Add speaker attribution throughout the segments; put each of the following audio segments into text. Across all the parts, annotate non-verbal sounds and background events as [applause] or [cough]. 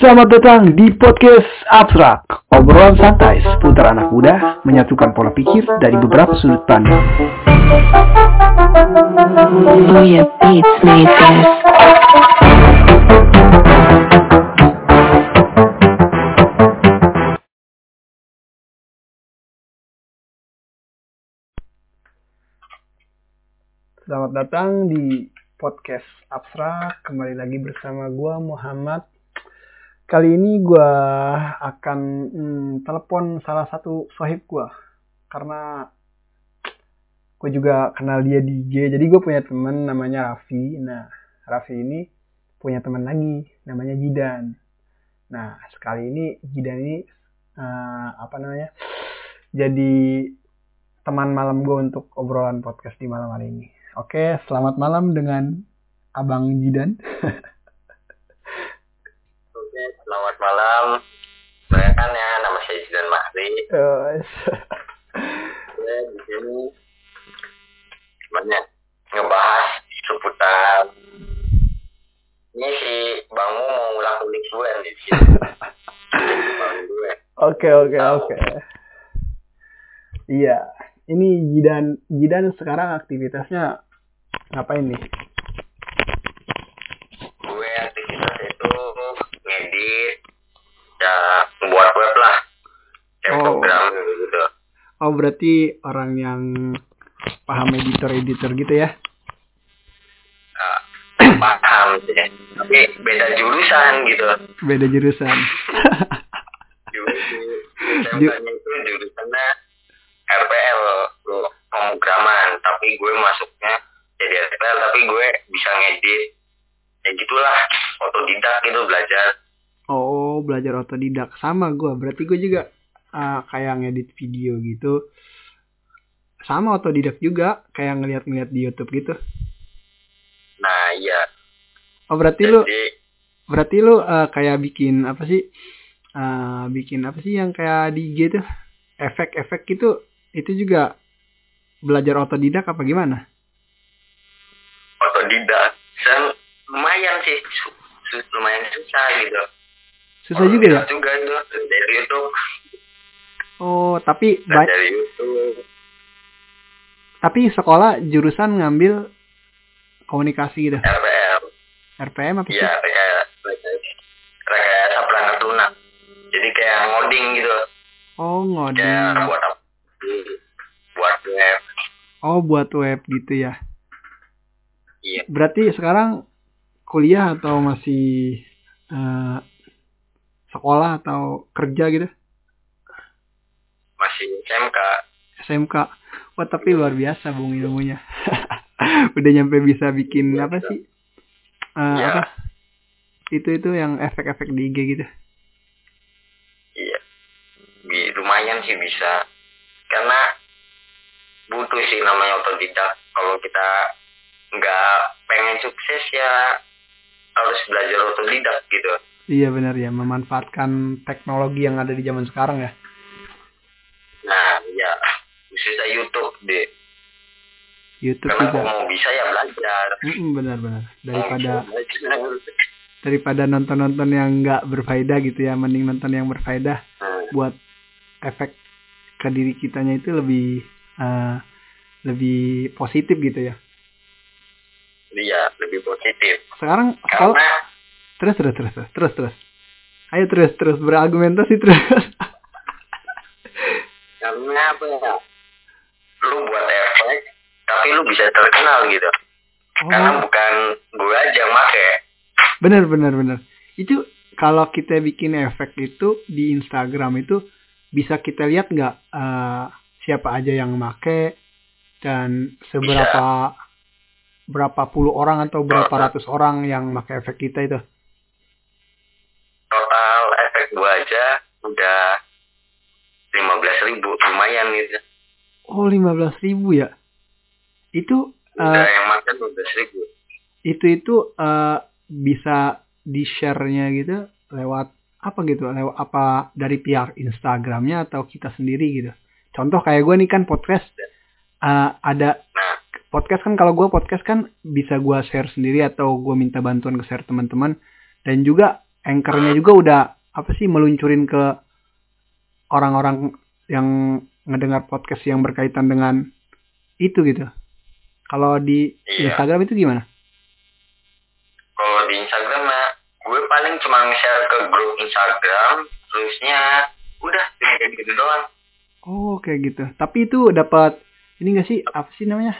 Speaker 1: Selamat datang di podcast Abstrak, obrolan santai seputar anak muda menyatukan pola pikir dari beberapa sudut pandang.
Speaker 2: This.
Speaker 1: Selamat datang di podcast Abstrak, kembali lagi bersama gua Muhammad. Kali ini gua akan hmm, telepon salah satu sohib gua karena gue juga kenal dia di IG. Jadi gue punya temen namanya Raffi. Nah, Raffi ini punya teman lagi namanya Jidan. Nah, sekali ini Jidan ini eh, apa namanya? Jadi teman malam gue untuk obrolan podcast di malam hari ini. Oke, selamat malam dengan Abang Jidan. [laughs]
Speaker 3: Malam. Saya kan ya nama saya Jidan Mahri.
Speaker 1: Eh, [laughs]
Speaker 3: Saya di sini banyak ngebahas seputar ini si Bangmu mau ulang ulik gue di sini. Bang. [laughs]
Speaker 1: Oke, oke, oke. Iya, ini Jidan Jidan sekarang aktivitasnya ngapain nih?
Speaker 3: Gue aktivitas itu ngedit, ya buat web lah. Kayak
Speaker 1: Oh.
Speaker 3: program gitu.
Speaker 1: Oh, berarti orang yang paham editor-editor gitu ya?
Speaker 3: Paham sih. Tapi beda jurusan gitu.
Speaker 1: Beda jurusan.
Speaker 3: jurusan itu jurusannya RPL pemrograman tapi gue masuknya jadi RPL tapi gue bisa ngedit ya gitulah otodidak gitu belajar
Speaker 1: Oh, belajar otodidak sama gua. Berarti gue juga uh, kayak ngedit video gitu. Sama otodidak juga, kayak ngeliat-ngeliat di YouTube gitu.
Speaker 3: nah iya
Speaker 1: Oh, berarti lu
Speaker 3: jadi
Speaker 1: berarti lu uh, kayak bikin apa sih? Uh, bikin apa sih yang kayak di IG tuh? Efek-efek gitu itu juga belajar otodidak apa gimana?
Speaker 3: otodidak dan lumayan sih lumayan susah gitu
Speaker 1: Susah juga ya?
Speaker 3: Juga itu dari YouTube
Speaker 1: Oh, tapi ba-
Speaker 3: dari YouTube
Speaker 1: tapi sekolah jurusan ngambil komunikasi gitu.
Speaker 3: RPL
Speaker 1: RPM apa sih?
Speaker 3: iya kayak rekayasa perangkat lunak jadi kayak ngoding gitu
Speaker 1: Oh, ngoding.
Speaker 3: kayak buat apa buat web
Speaker 1: Oh, buat web gitu ya.
Speaker 3: iya
Speaker 1: Berarti sekarang kuliah atau masih eh, sekolah atau kerja gitu?
Speaker 3: masih SMK
Speaker 1: SMK. Wah, tapi luar biasa Bung ilmunya. [laughs] Udah nyampe bisa bikin apa sih? Eh,
Speaker 3: Ya.
Speaker 1: apa? Itu itu yang efek-efek di IG gitu.
Speaker 3: iya lumayan sih bisa karena butuh sih namanya otodidak kalau kita nggak pengen sukses ya harus belajar otodidak gitu
Speaker 1: Iya benar ya, memanfaatkan teknologi yang ada di zaman sekarang ya.
Speaker 3: nah ya khususnya YouTube deh
Speaker 1: YouTube
Speaker 3: karena
Speaker 1: juga.
Speaker 3: kalau mau bisa ya belajar
Speaker 1: Mm-mm, Benar-benar. Daripada daripada nonton-nonton yang nggak berfaedah gitu ya, mending nonton yang berfaedah
Speaker 3: Nah,
Speaker 1: buat efek ke diri kitanya itu lebih eh, lebih positif gitu ya.
Speaker 3: iya lebih positif
Speaker 1: Sekarang
Speaker 3: karena
Speaker 1: terus terus terus terus terus terus. Ayo terus terus berargumentasi terus.
Speaker 3: karena apa ya lu buat efek tapi lu bisa terkenal gitu karena
Speaker 1: Oh,
Speaker 3: bukan gue aja yang make
Speaker 1: benar benar benar. Itu kalau kita bikin efek itu di Instagram itu bisa kita lihat nggak eh, siapa aja yang make dan seberapa berapa puluh orang atau berapa ratus orang yang make efek kita itu.
Speaker 3: Total efek gue aja udah lima belas ribu lumayan gitu
Speaker 1: Oh, 15.000 ribu ya? Itu
Speaker 3: udah
Speaker 1: eh,
Speaker 3: yang makan lima belas ribu
Speaker 1: itu itu eh, bisa di share-nya gitu lewat apa gitu? Lewat apa dari pihak Instagramnya atau kita sendiri gitu? Contoh kayak gue nih kan podcast eh, ada
Speaker 3: nah
Speaker 1: podcast kan kalau gue podcast kan bisa gue share sendiri atau gue minta bantuan ke share teman-teman dan juga anchornya juga udah apa sih meluncurin ke orang-orang yang ngedengar podcast yang berkaitan dengan itu gitu. Kalau di
Speaker 3: Iya.
Speaker 1: Instagram itu gimana?
Speaker 3: Kalau di Instagram mah gue paling cuma nge-share ke grup Instagram, terusnya udah kayak gitu doang.
Speaker 1: Oh kayak gitu. Tapi itu dapat ini gak sih apa sih namanya?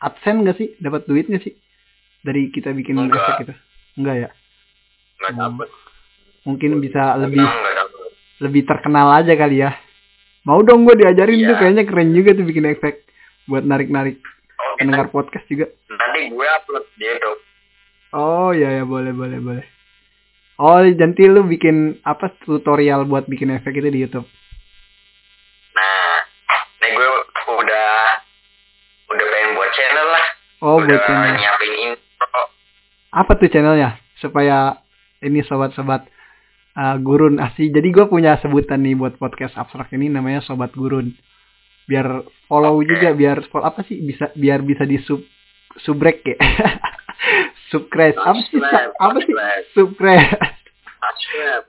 Speaker 1: AdSense gak sih? Dapat duit gak sih? Dari kita bikin
Speaker 3: Enggak.
Speaker 1: efek gitu? Enggak ya?
Speaker 3: Nggak
Speaker 1: Hmm. Mungkin bisa lebih lebih terkenal aja kali ya. Mau dong gue diajarin
Speaker 3: Iya.
Speaker 1: tuh kayaknya keren juga tuh bikin efek buat narik-narik
Speaker 3: Oh,
Speaker 1: pendengar podcast juga.
Speaker 3: nanti gue upload di YouTube.
Speaker 1: Oh ya ya boleh boleh boleh. Oh nanti lu bikin apa tutorial buat bikin efek itu di YouTube.
Speaker 3: Nah, ini gue udah udah pengen buat channel lah.
Speaker 1: Oh
Speaker 3: udah
Speaker 1: buat channel.
Speaker 3: nyiapin intro.
Speaker 1: Apa tuh channelnya? Supaya ini sobat-sobat uh, gurun. Asli. Jadi gue punya sebutan nih buat podcast abstrak ini namanya sobat gurun. Biar follow
Speaker 3: Oke.
Speaker 1: juga biar follow apa sih bisa biar bisa di sub subrek ya. [laughs] subscribe. Apa sih apa sih?
Speaker 3: subscribe.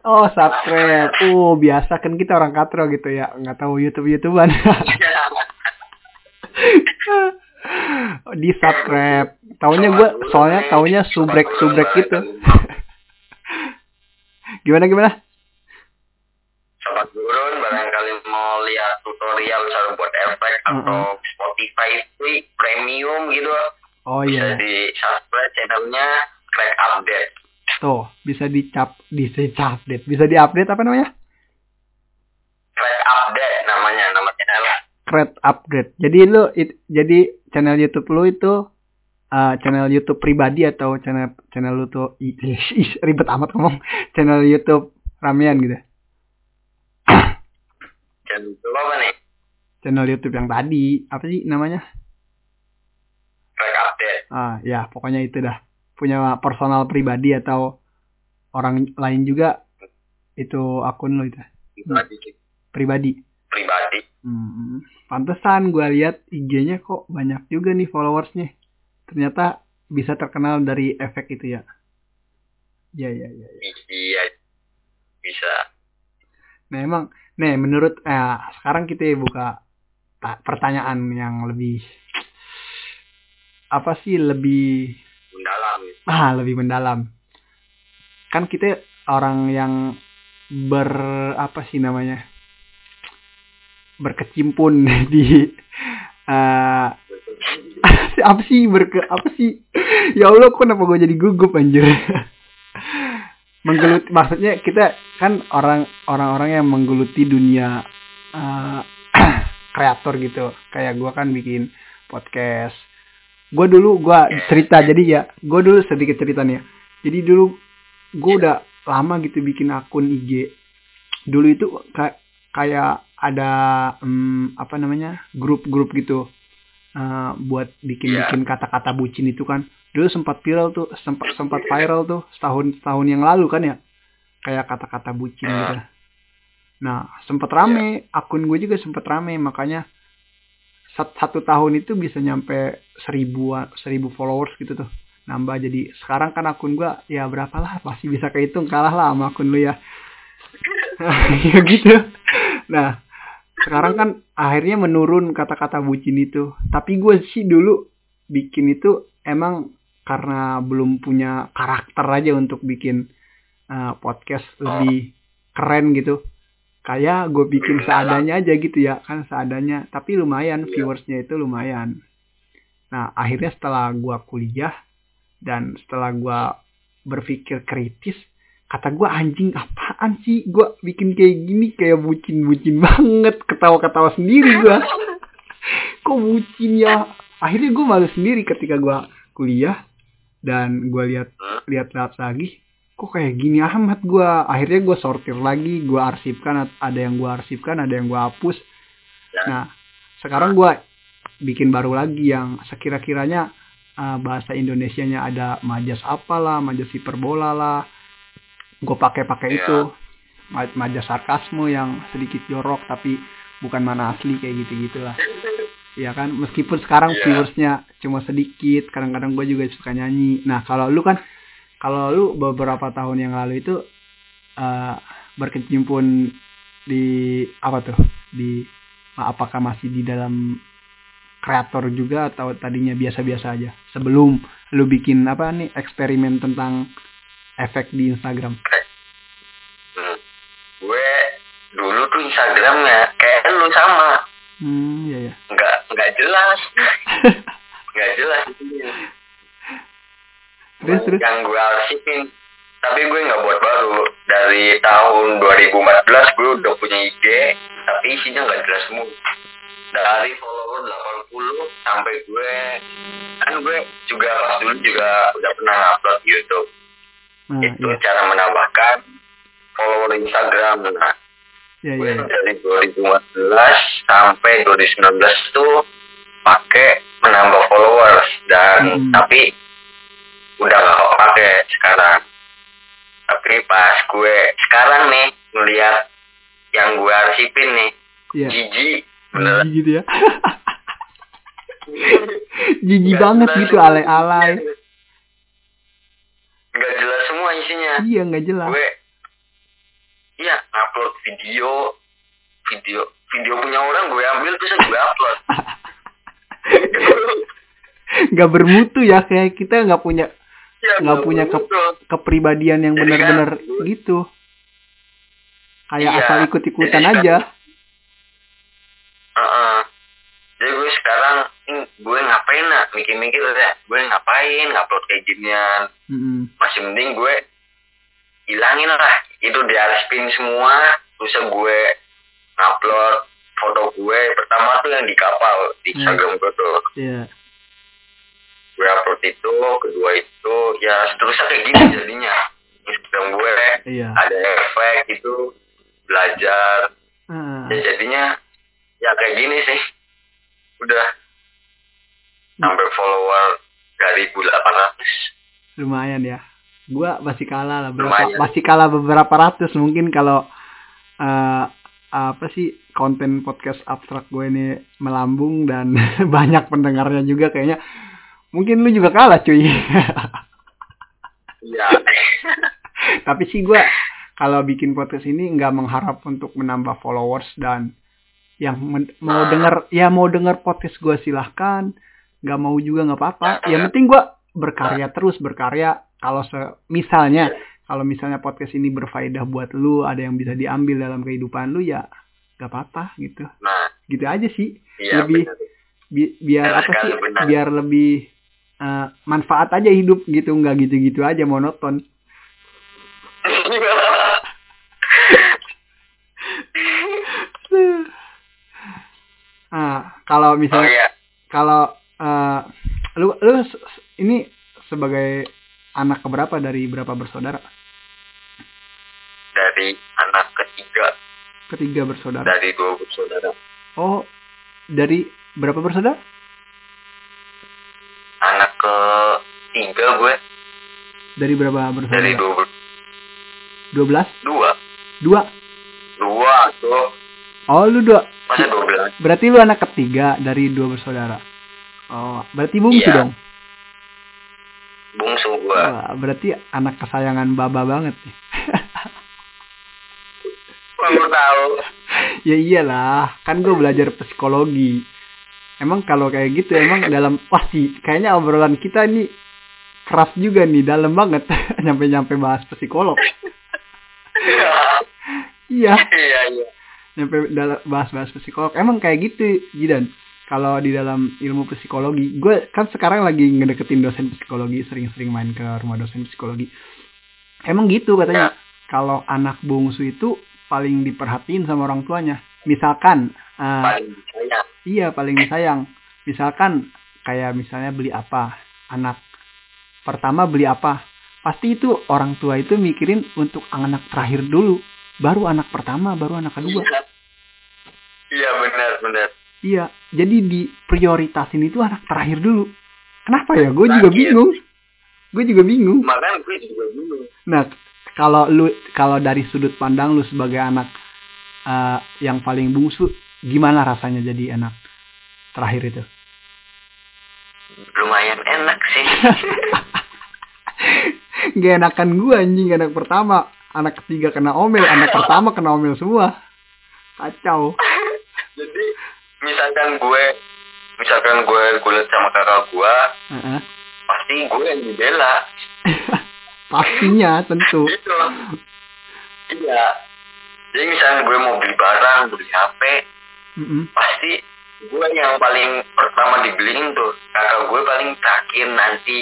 Speaker 3: [laughs]
Speaker 1: oh subscribe. Oh biasa kan kita orang katro gitu ya. Nggak tahu youtube youtubean [laughs] di subscribe. Taunya gue soalnya taunya subrek subrek gitu gimana gimana?
Speaker 3: Sobat Gurun barangkali mau lihat tutorial cara buat efek atau Spotify free premium gitu.
Speaker 1: Oh
Speaker 3: bisa
Speaker 1: iya
Speaker 3: di subscribe channelnya Crack Update.
Speaker 1: Tuh bisa dicap bisa update bisa di update apa namanya?
Speaker 3: Crack Update namanya nama channelnya.
Speaker 1: Create upgrade jadi lu it- jadi channel YouTube lu itu uh, channel YouTube pribadi atau channel channel lu tuh ribet amat ngomong. Channel YouTube ramean gitu.
Speaker 3: Channel apa nih?
Speaker 1: Channel YouTube yang tadi. Apa sih namanya?
Speaker 3: Update.
Speaker 1: Ah ya pokoknya itu dah. Punya personal pribadi atau orang lain juga itu akun lo itu.
Speaker 3: Pribadi
Speaker 1: pribadi.
Speaker 3: Pribadi.
Speaker 1: Hmm, pantesan gue lihat IG-nya kok banyak juga nih followersnya ternyata bisa terkenal dari efek itu ya? Ya ya ya, ya.
Speaker 3: iya bisa.
Speaker 1: Nah emang nih menurut eh, sekarang kita buka ta- pertanyaan yang lebih apa sih lebih
Speaker 3: mendalam.
Speaker 1: Ah lebih mendalam. Kan kita orang yang ber apa sih namanya berkecimpun [laughs] di eh [laughs] apa sih berke apa sih? Ya Allah kok kenapa gue jadi gugup anjir? [laughs] Menggeluti maksudnya kita kan orang orang-orang yang menggeluti dunia eh, [clears throat] kreator gitu. Kayak gue kan bikin podcast. Gue dulu gue cerita jadi ya gue dulu sedikit cerita nih ya. Jadi dulu gue udah lama gitu bikin akun IG dulu itu kayak kayak ada em, apa namanya grup-grup gitu eh, buat bikin-bikin kata-kata bucin itu kan. Dulu sempat viral tuh sempat sempat viral tuh setahun setahun yang lalu kan ya. Kayak kata-kata bucin gitu. Nah sempat rame akun gue juga sempat rame makanya sat- satu tahun itu bisa nyampe seribu seribu followers gitu tuh. Nambah jadi sekarang kan akun gua ya berapa lah pasti bisa kehitung kalah lah sama akun lu ya. [laughs] Ya gitu. Nah sekarang kan akhirnya menurun kata-kata bucin itu. Tapi gue sih dulu bikin itu emang karena belum punya karakter aja untuk bikin uh, podcast lebih keren gitu. Kayak gue bikin seadanya aja gitu ya kan seadanya. Tapi lumayan viewersnya itu lumayan. Nah akhirnya setelah gue kuliah dan setelah gue berpikir kritis kata gue anjing apaan sih? Gue bikin kayak gini kayak bucin-bucin banget. Ketawa-ketawa sendiri gue [laughs] kok bucin ya? Akhirnya gue malu sendiri ketika gue kuliah dan gue lihat lihat-lihat lagi. Kok kayak gini amat gue akhirnya gue sortir lagi gue arsipkan ada yang gue arsipkan ada yang gue hapus. Nah sekarang gue bikin baru lagi yang sekira-kiranya uh, bahasa Indonesianya ada majas apalah majas hiperbola lah gue pakai-pakai
Speaker 3: Iya.
Speaker 1: itu. Ma- majas sarkasme yang sedikit jorok tapi bukan mana asli kayak gitu gitulah ya kan? Meskipun sekarang
Speaker 3: Iya.
Speaker 1: viewersnya cuma sedikit kadang-kadang gue juga suka nyanyi. Nah kalau lu kan kalau lu beberapa tahun yang lalu itu eh, berkecimpung di apa tuh? Di apakah masih di dalam kreator juga atau tadinya biasa-biasa aja? Sebelum lu bikin apa nih eksperimen tentang efek di Instagram
Speaker 3: Hmm. Gue dulu tuh Instagramnya kayak lu sama,
Speaker 1: hmm ya ya
Speaker 3: nggak nggak jelas, [laughs] nggak jelas.
Speaker 1: terus terus
Speaker 3: Yang gue arsipin, tapi gue nggak buat baru. Dari tahun 2014 gue udah punya IG, tapi isinya nggak jelas semua. Dari follower 80 sampai gue, kan gue juga pas dulu juga udah pernah upload YouTube.
Speaker 1: Nah,
Speaker 3: itu
Speaker 1: ya
Speaker 3: cara menambahkan follower Instagram. Nah,
Speaker 1: ya
Speaker 3: gue
Speaker 1: ya
Speaker 3: dari 2014 sampai 2019 tuh pakai menambah followers dan
Speaker 1: Hmm.
Speaker 3: tapi udah gak kepake sekarang. Tapi pas gue sekarang nih melihat yang gue arsipin nih,
Speaker 1: ya
Speaker 3: jijik beneran.
Speaker 1: jijik gitu ya [laughs] jijik banget gitu alay-alay iya nggak jelas.
Speaker 3: Gue iya upload video video video punya orang gue ambil terus gue upload. [laughs]
Speaker 1: Nggak bermutu ya kayak kita nggak punya
Speaker 3: Iya,
Speaker 1: Nggak punya ke- kepribadian yang
Speaker 3: Jadi
Speaker 1: benar-benar
Speaker 3: kan-
Speaker 1: gitu. Kayak
Speaker 3: Iya.
Speaker 1: asal ikut-ikutan
Speaker 3: kan-
Speaker 1: aja.
Speaker 3: Heeh. jadi gue sekarang hmm, gue ngapain nak? Mikir-mikir ya gue ngapain ngupload kayak ginian?
Speaker 1: Mm-mm.
Speaker 3: masih mending gue hilangin lah. Itu diarsipin semua. Terus gue ngupload foto gue pertama tuh yang di kapal di
Speaker 1: Hmm.
Speaker 3: Instagram gue tuh.
Speaker 1: Iya.
Speaker 3: gue upload itu kedua itu ya seterusnya kayak gini jadinya. Instagram gue
Speaker 1: Iya.
Speaker 3: ada efek itu belajar.
Speaker 1: Ah,
Speaker 3: ya jadinya ya kayak gini sih. Udah. Sampai follower dari 1800
Speaker 1: lumayan ya. Gua masih kalah lah berapa
Speaker 3: Lumayan.
Speaker 1: masih kalah beberapa ratus mungkin kalau eh, apa sih konten podcast abstrak gue ini melambung dan [laughs] banyak pendengarnya juga kayaknya mungkin lu juga kalah cuy.
Speaker 3: ya [laughs]
Speaker 1: Tapi sih gua kalau bikin podcast ini nggak mengharap untuk menambah followers dan yang men- mau
Speaker 3: Ah.
Speaker 1: denger ya mau denger podcast gua silahkan nggak mau juga nggak apa-apa
Speaker 3: Ah.
Speaker 1: yang penting gua berkarya terus berkarya kalau misalnya kalau misalnya podcast ini berfaedah buat lu ada yang bisa diambil dalam kehidupan lu ya nggak apa-apa gitu.
Speaker 3: Nah.
Speaker 1: Gitu aja sih.
Speaker 3: Iya
Speaker 1: Lebih-. Bi- biar apa
Speaker 3: sekali,
Speaker 1: sih?
Speaker 3: benar.
Speaker 1: biar lebih eh, manfaat aja hidup gitu nggak gitu-gitu aja monoton. [laughs] Ah, kalau
Speaker 3: oh
Speaker 1: misalnya
Speaker 3: iya.
Speaker 1: kalau eh, lu lu ini sebagai anak keberapa dari berapa bersaudara?
Speaker 3: dari anak ketiga
Speaker 1: Ketiga bersaudara.
Speaker 3: dari dua bersaudara
Speaker 1: Oh, dari berapa bersaudara?
Speaker 3: anak ketiga gue
Speaker 1: Dari berapa bersaudara?
Speaker 3: dari dua ber-
Speaker 1: 12?
Speaker 3: dua
Speaker 1: Dua.
Speaker 3: dua tuh
Speaker 1: Oh, lu dua.
Speaker 3: masa dua belas
Speaker 1: Berarti lu anak ketiga dari dua bersaudara. Oh, berarti bungsu
Speaker 3: Iya.
Speaker 1: dong.
Speaker 3: Bungsu gue
Speaker 1: Wah, berarti anak kesayangan baba banget nih. [laughs]
Speaker 3: baru tahu
Speaker 1: ya iyalah, kan gue belajar psikologi. Emang kalau kayak gitu emang dalam pasti kayaknya obrolan kita ini keras juga nih, dalam banget [laughs] nyampe-nyampe bahas psikolog. [laughs] Iya,
Speaker 3: iya iya
Speaker 1: nyampe dalam bahas-bahas psikolog. Emang kayak gitu, Jidan. Kalau di dalam ilmu psikologi, gue kan sekarang lagi ngedeketin dosen psikologi, sering-sering main ke rumah dosen psikologi. Emang gitu katanya. Kalau anak bungsu itu paling diperhatiin sama orang tuanya. Misalkan, eh,
Speaker 3: paling sayang
Speaker 1: iya paling disayang. Misalkan kayak misalnya beli apa, anak pertama beli apa, pasti itu orang tua itu mikirin untuk anak terakhir dulu, baru anak pertama, baru anak kedua.
Speaker 3: Iya. Iya benar benar.
Speaker 1: Iya, jadi di prioritasin itu anak terakhir dulu. Kenapa ya? Gue juga bingung. Gue juga bingung.
Speaker 3: Makanya gue juga bingung.
Speaker 1: Nah, kalau lu kalau dari sudut pandang lu sebagai anak eh, yang paling bungsu, gimana rasanya jadi anak terakhir itu?
Speaker 3: Lumayan enak sih. [laughs]
Speaker 1: Gak enakan gue anjing anak pertama. anak ketiga kena omel anak pertama kena omel semua kacau
Speaker 3: misalkan gue misalkan gue gulat sama kakak gue
Speaker 1: Heeh.
Speaker 3: pasti gue yang dibela. [laughs]
Speaker 1: Pastinya tentu.
Speaker 3: Gitu. Iya. Jadi misalkan gue mau beli barang beli hp
Speaker 1: Mm-mm.
Speaker 3: pasti gue yang paling pertama dibeliin tuh. Kakak gue paling terakhir nanti.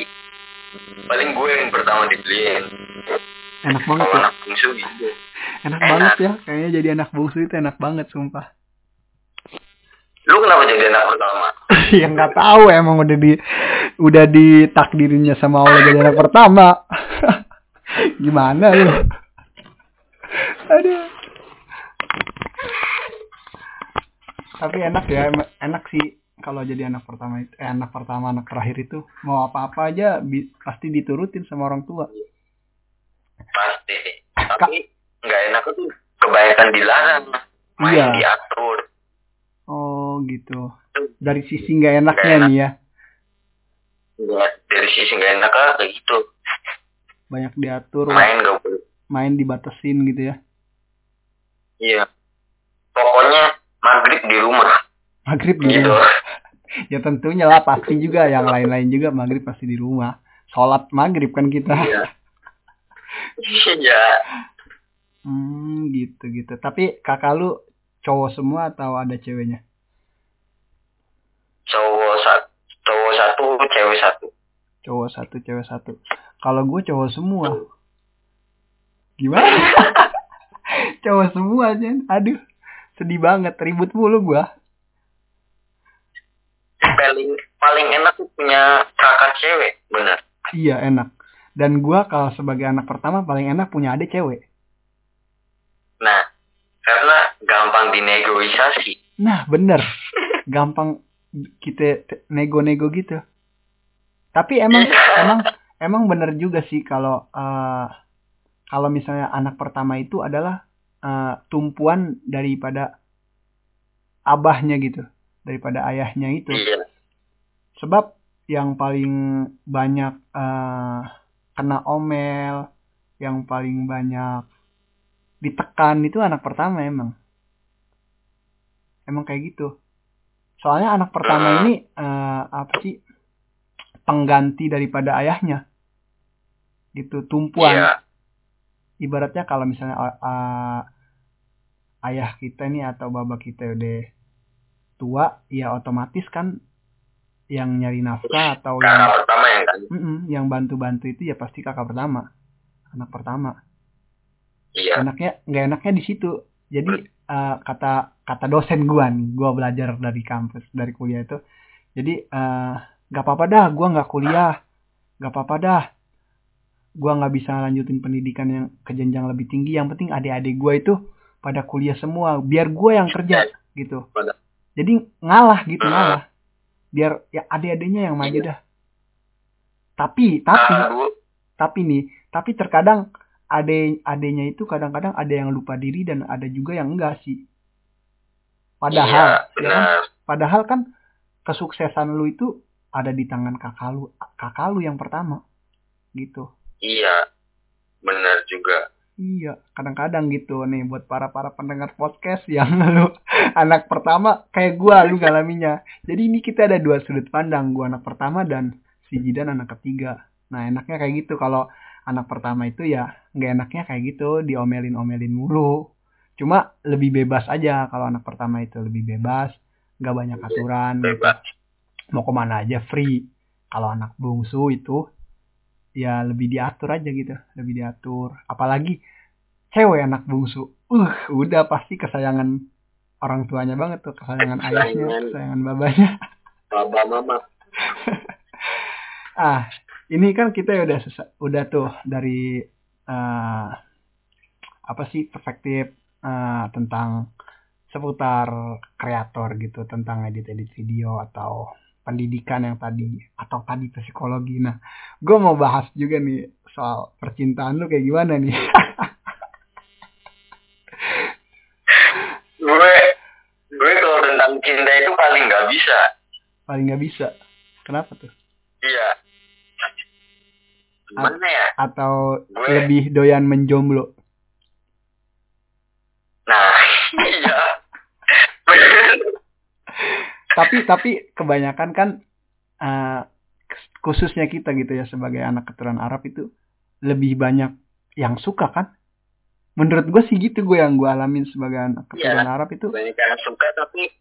Speaker 3: Paling gue yang pertama dibeliin.
Speaker 1: Enak banget ya.
Speaker 3: Anak bungsu gitu.
Speaker 1: Enak
Speaker 3: Enak.
Speaker 1: banget ya. Kayaknya jadi anak bungsu itu enak banget sumpah
Speaker 3: lu kenapa jadi anak pertama? [laughs]
Speaker 1: Ya nggak tahu emang udah di udah ditakdirinya sama Allah jadi anak pertama. [laughs] Gimana lu? Aduh. Tapi enak ya enak sih kalau jadi anak pertama eh, anak pertama anak terakhir itu. Mau apa-apa aja bi- pasti diturutin sama orang tua.
Speaker 3: Pasti. Tapi nggak enak tuh kebanyakan dilarang main
Speaker 1: Iya.
Speaker 3: diatur
Speaker 1: oh gitu dari sisi nggak enaknya
Speaker 3: Nggak enak.
Speaker 1: nih ya.
Speaker 3: Nggak, dari sisi nggak enak lah kayak gitu.
Speaker 1: Banyak diatur
Speaker 3: main gak boleh.
Speaker 1: main dibatasin gitu ya.
Speaker 3: Iya. Pokoknya maghrib di rumah.
Speaker 1: Maghrib di
Speaker 3: gitu.
Speaker 1: rumah. [laughs] ya tentunya lah pasti juga yang lain-lain juga maghrib pasti di rumah. Sholat maghrib kan kita.
Speaker 3: Iya. [laughs] Iya.
Speaker 1: Hmm gitu gitu tapi kakak lu cowok semua atau ada ceweknya
Speaker 3: cowok satu cowok satu cewek satu.
Speaker 1: Cowok satu cewek satu. Kalau gue cowok semua. Gimana? [laughs] Cowok semua Jen. Aduh sedih banget. Ribut mulu gua.
Speaker 3: Paling paling enak punya kakak cewek bener.
Speaker 1: Iya enak. Dan gua kalau sebagai anak pertama paling enak punya adik cewek.
Speaker 3: Nah karena gampang dinegosiasi
Speaker 1: nah bener. [laughs] Gampang kita nego-nego gitu. Tapi emang [laughs] emang emang bener juga sih kalau eh, kalau misalnya anak pertama itu adalah eh, tumpuan daripada abahnya gitu daripada ayahnya itu.
Speaker 3: Iya.
Speaker 1: Sebab yang paling banyak eh, kena omel yang paling banyak ditekan itu anak pertama emang. Emang kayak gitu soalnya anak pertama ini eh, apa sih pengganti daripada ayahnya. Gitu tumpuan.
Speaker 3: Iya.
Speaker 1: Ibaratnya kalau misalnya uh, uh, ayah kita nih atau bapak kita udah tua ya otomatis kan yang nyari nafkah atau yang
Speaker 3: kakak pertama yang kan
Speaker 1: Mm-mm, yang bantu-bantu itu ya pasti kakak pertama. Anak pertama.
Speaker 3: Iya.
Speaker 1: Enaknya nggak enaknya di situ. Jadi uh, kata kata dosen gua nih gua belajar dari kampus dari kuliah itu. Jadi uh, nggak apa-apa dah gua nggak kuliah. Nggak apa-apa dah. Gua nggak bisa lanjutin pendidikan yang ke jenjang lebih tinggi. Yang penting adik-adik gua itu pada kuliah semua. Biar gua yang kerja gitu. Jadi ngalah gitu
Speaker 3: Hmm.
Speaker 1: ngalah. Biar ya adik-adiknya yang maju dah. Tapi tapi
Speaker 3: Ah, gua-
Speaker 1: tapi nih tapi terkadang ade adenya itu kadang-kadang ada yang lupa diri dan ada juga yang enggak sih. Padahal
Speaker 3: iya,
Speaker 1: ya kan? padahal kan kesuksesan lu itu ada di tangan kakak lu kakak lu yang pertama gitu.
Speaker 3: Iya benar juga.
Speaker 1: Iya kadang-kadang gitu nih buat para para pendengar podcast yang [laughs] lu anak pertama kayak gua lu ngalaminya. Jadi ini kita ada dua sudut pandang gua anak pertama dan si Jidan anak ketiga. Nah enaknya kayak gitu kalau anak pertama itu ya nggak enaknya kayak gitu diomelin omelin mulu. Cuma lebih bebas aja kalau anak pertama itu lebih bebas nggak banyak aturan.
Speaker 3: bebas.
Speaker 1: Mau ke mana aja free. Kalau anak bungsu itu ya lebih diatur aja gitu lebih diatur. Apalagi cewek anak bungsu uh udah pasti kesayangan orang tuanya banget tuh kesayangan ayahnya
Speaker 3: Kesayangan.
Speaker 1: kesayangan babanya.
Speaker 3: Baba mama [laughs]
Speaker 1: ah ini kan kita udah udah tuh dari eh, apa sih perspektif eh, tentang seputar kreator gitu tentang edit edit video atau pendidikan yang tadi atau tadi psikologi. Nah gue mau bahas juga nih soal percintaan lu kayak gimana nih? [laughs]
Speaker 3: Gue gue kalau tentang cinta itu paling nggak bisa.
Speaker 1: Paling nggak bisa. Kenapa tuh?
Speaker 3: Iya gimana ya
Speaker 1: atau
Speaker 3: Gue-
Speaker 1: lebih doyan menjomblo
Speaker 3: Nah, [laughs] iya.
Speaker 1: tapi tapi kebanyakan kan eh, khususnya kita gitu ya sebagai anak keturunan Arab itu lebih banyak yang suka kan menurut gue sih gitu gue yang gue alamin sebagai anak keturunan Arab itu
Speaker 3: Banyak yang suka tapi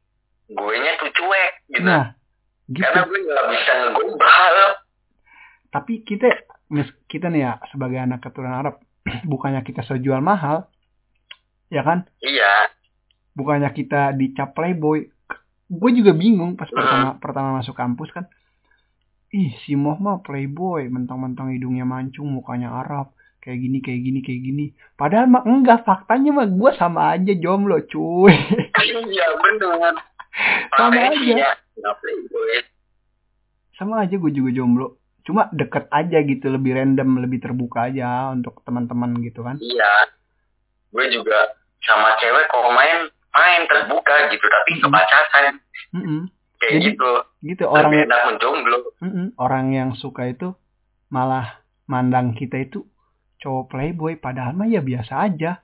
Speaker 3: gue nya tuh cuek gitu.
Speaker 1: nah gitu
Speaker 3: Karena gue nggak bisa ngegombal.
Speaker 1: tapi kita kita nih ya sebagai anak keturunan Arab [clears throat] bukannya kita sejual mahal ya kan
Speaker 3: Iya.
Speaker 1: bukannya kita dicap playboy gue juga bingung pas pertama pertama masuk kampus kan ih si Moh mah playboy mentang-mentang hidungnya mancung mukanya Arab kayak gini kayak gini kayak gini padahal mah enggak faktanya mah gue sama aja jomblo cuy [laughs]
Speaker 3: Iya benar.
Speaker 1: Sama aja.
Speaker 3: playboy.
Speaker 1: sama aja gue juga jomblo cuma deket aja gitu lebih random lebih terbuka aja untuk teman-teman gitu kan
Speaker 3: Iya. Gue juga sama cewek kalau main main terbuka gitu tapi
Speaker 1: Mm-mm.
Speaker 3: kepacasan
Speaker 1: Mm-mm.
Speaker 3: kayak
Speaker 1: Jadi,
Speaker 3: gitu.
Speaker 1: gitu orang
Speaker 3: Lebih enak menjomblo.
Speaker 1: Mm-mm. orang yang suka itu malah mandang kita itu cowok playboy padahal mah ya biasa aja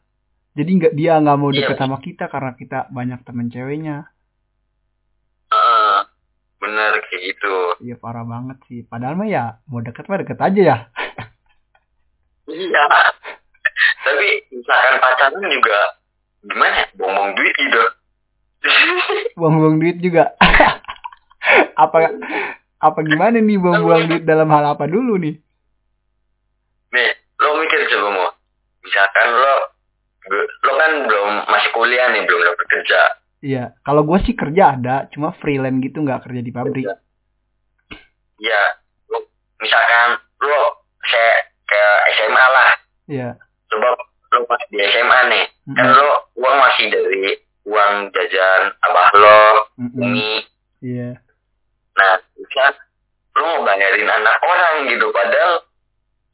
Speaker 1: jadi nggak dia nggak mau deket
Speaker 3: Iya.
Speaker 1: sama kita karena kita banyak temen ceweknya
Speaker 3: Heeh. Bener kayak gitu.
Speaker 1: iya parah banget sih padahal mah ya mau deket mah deket aja ya
Speaker 3: Iya. Tapi misalkan pacaran juga gimana? Bongbong duit gitu. [laughs]
Speaker 1: buang-buang duit juga [laughs] apa apa gimana nih buang-buang duit dalam hal apa dulu nih
Speaker 3: Nih, lo mikir coba mau. Misalkan lo lo kan belum masih kuliah nih, belum dapat kerja.
Speaker 1: Iya kalau gue sih kerja ada cuma freelance gitu nggak kerja di pabrik
Speaker 3: Ya, lo, misalkan lo saya kayak SMA lah.
Speaker 1: iya
Speaker 3: Coba lo pas di SMA nih, kan
Speaker 1: Mm-mm.
Speaker 3: lo uang masih dari uang jajan abah lo,
Speaker 1: Mm-mm.
Speaker 3: umi.
Speaker 1: iya
Speaker 3: Nah, bisa lo mau bayarin anak orang gitu, padahal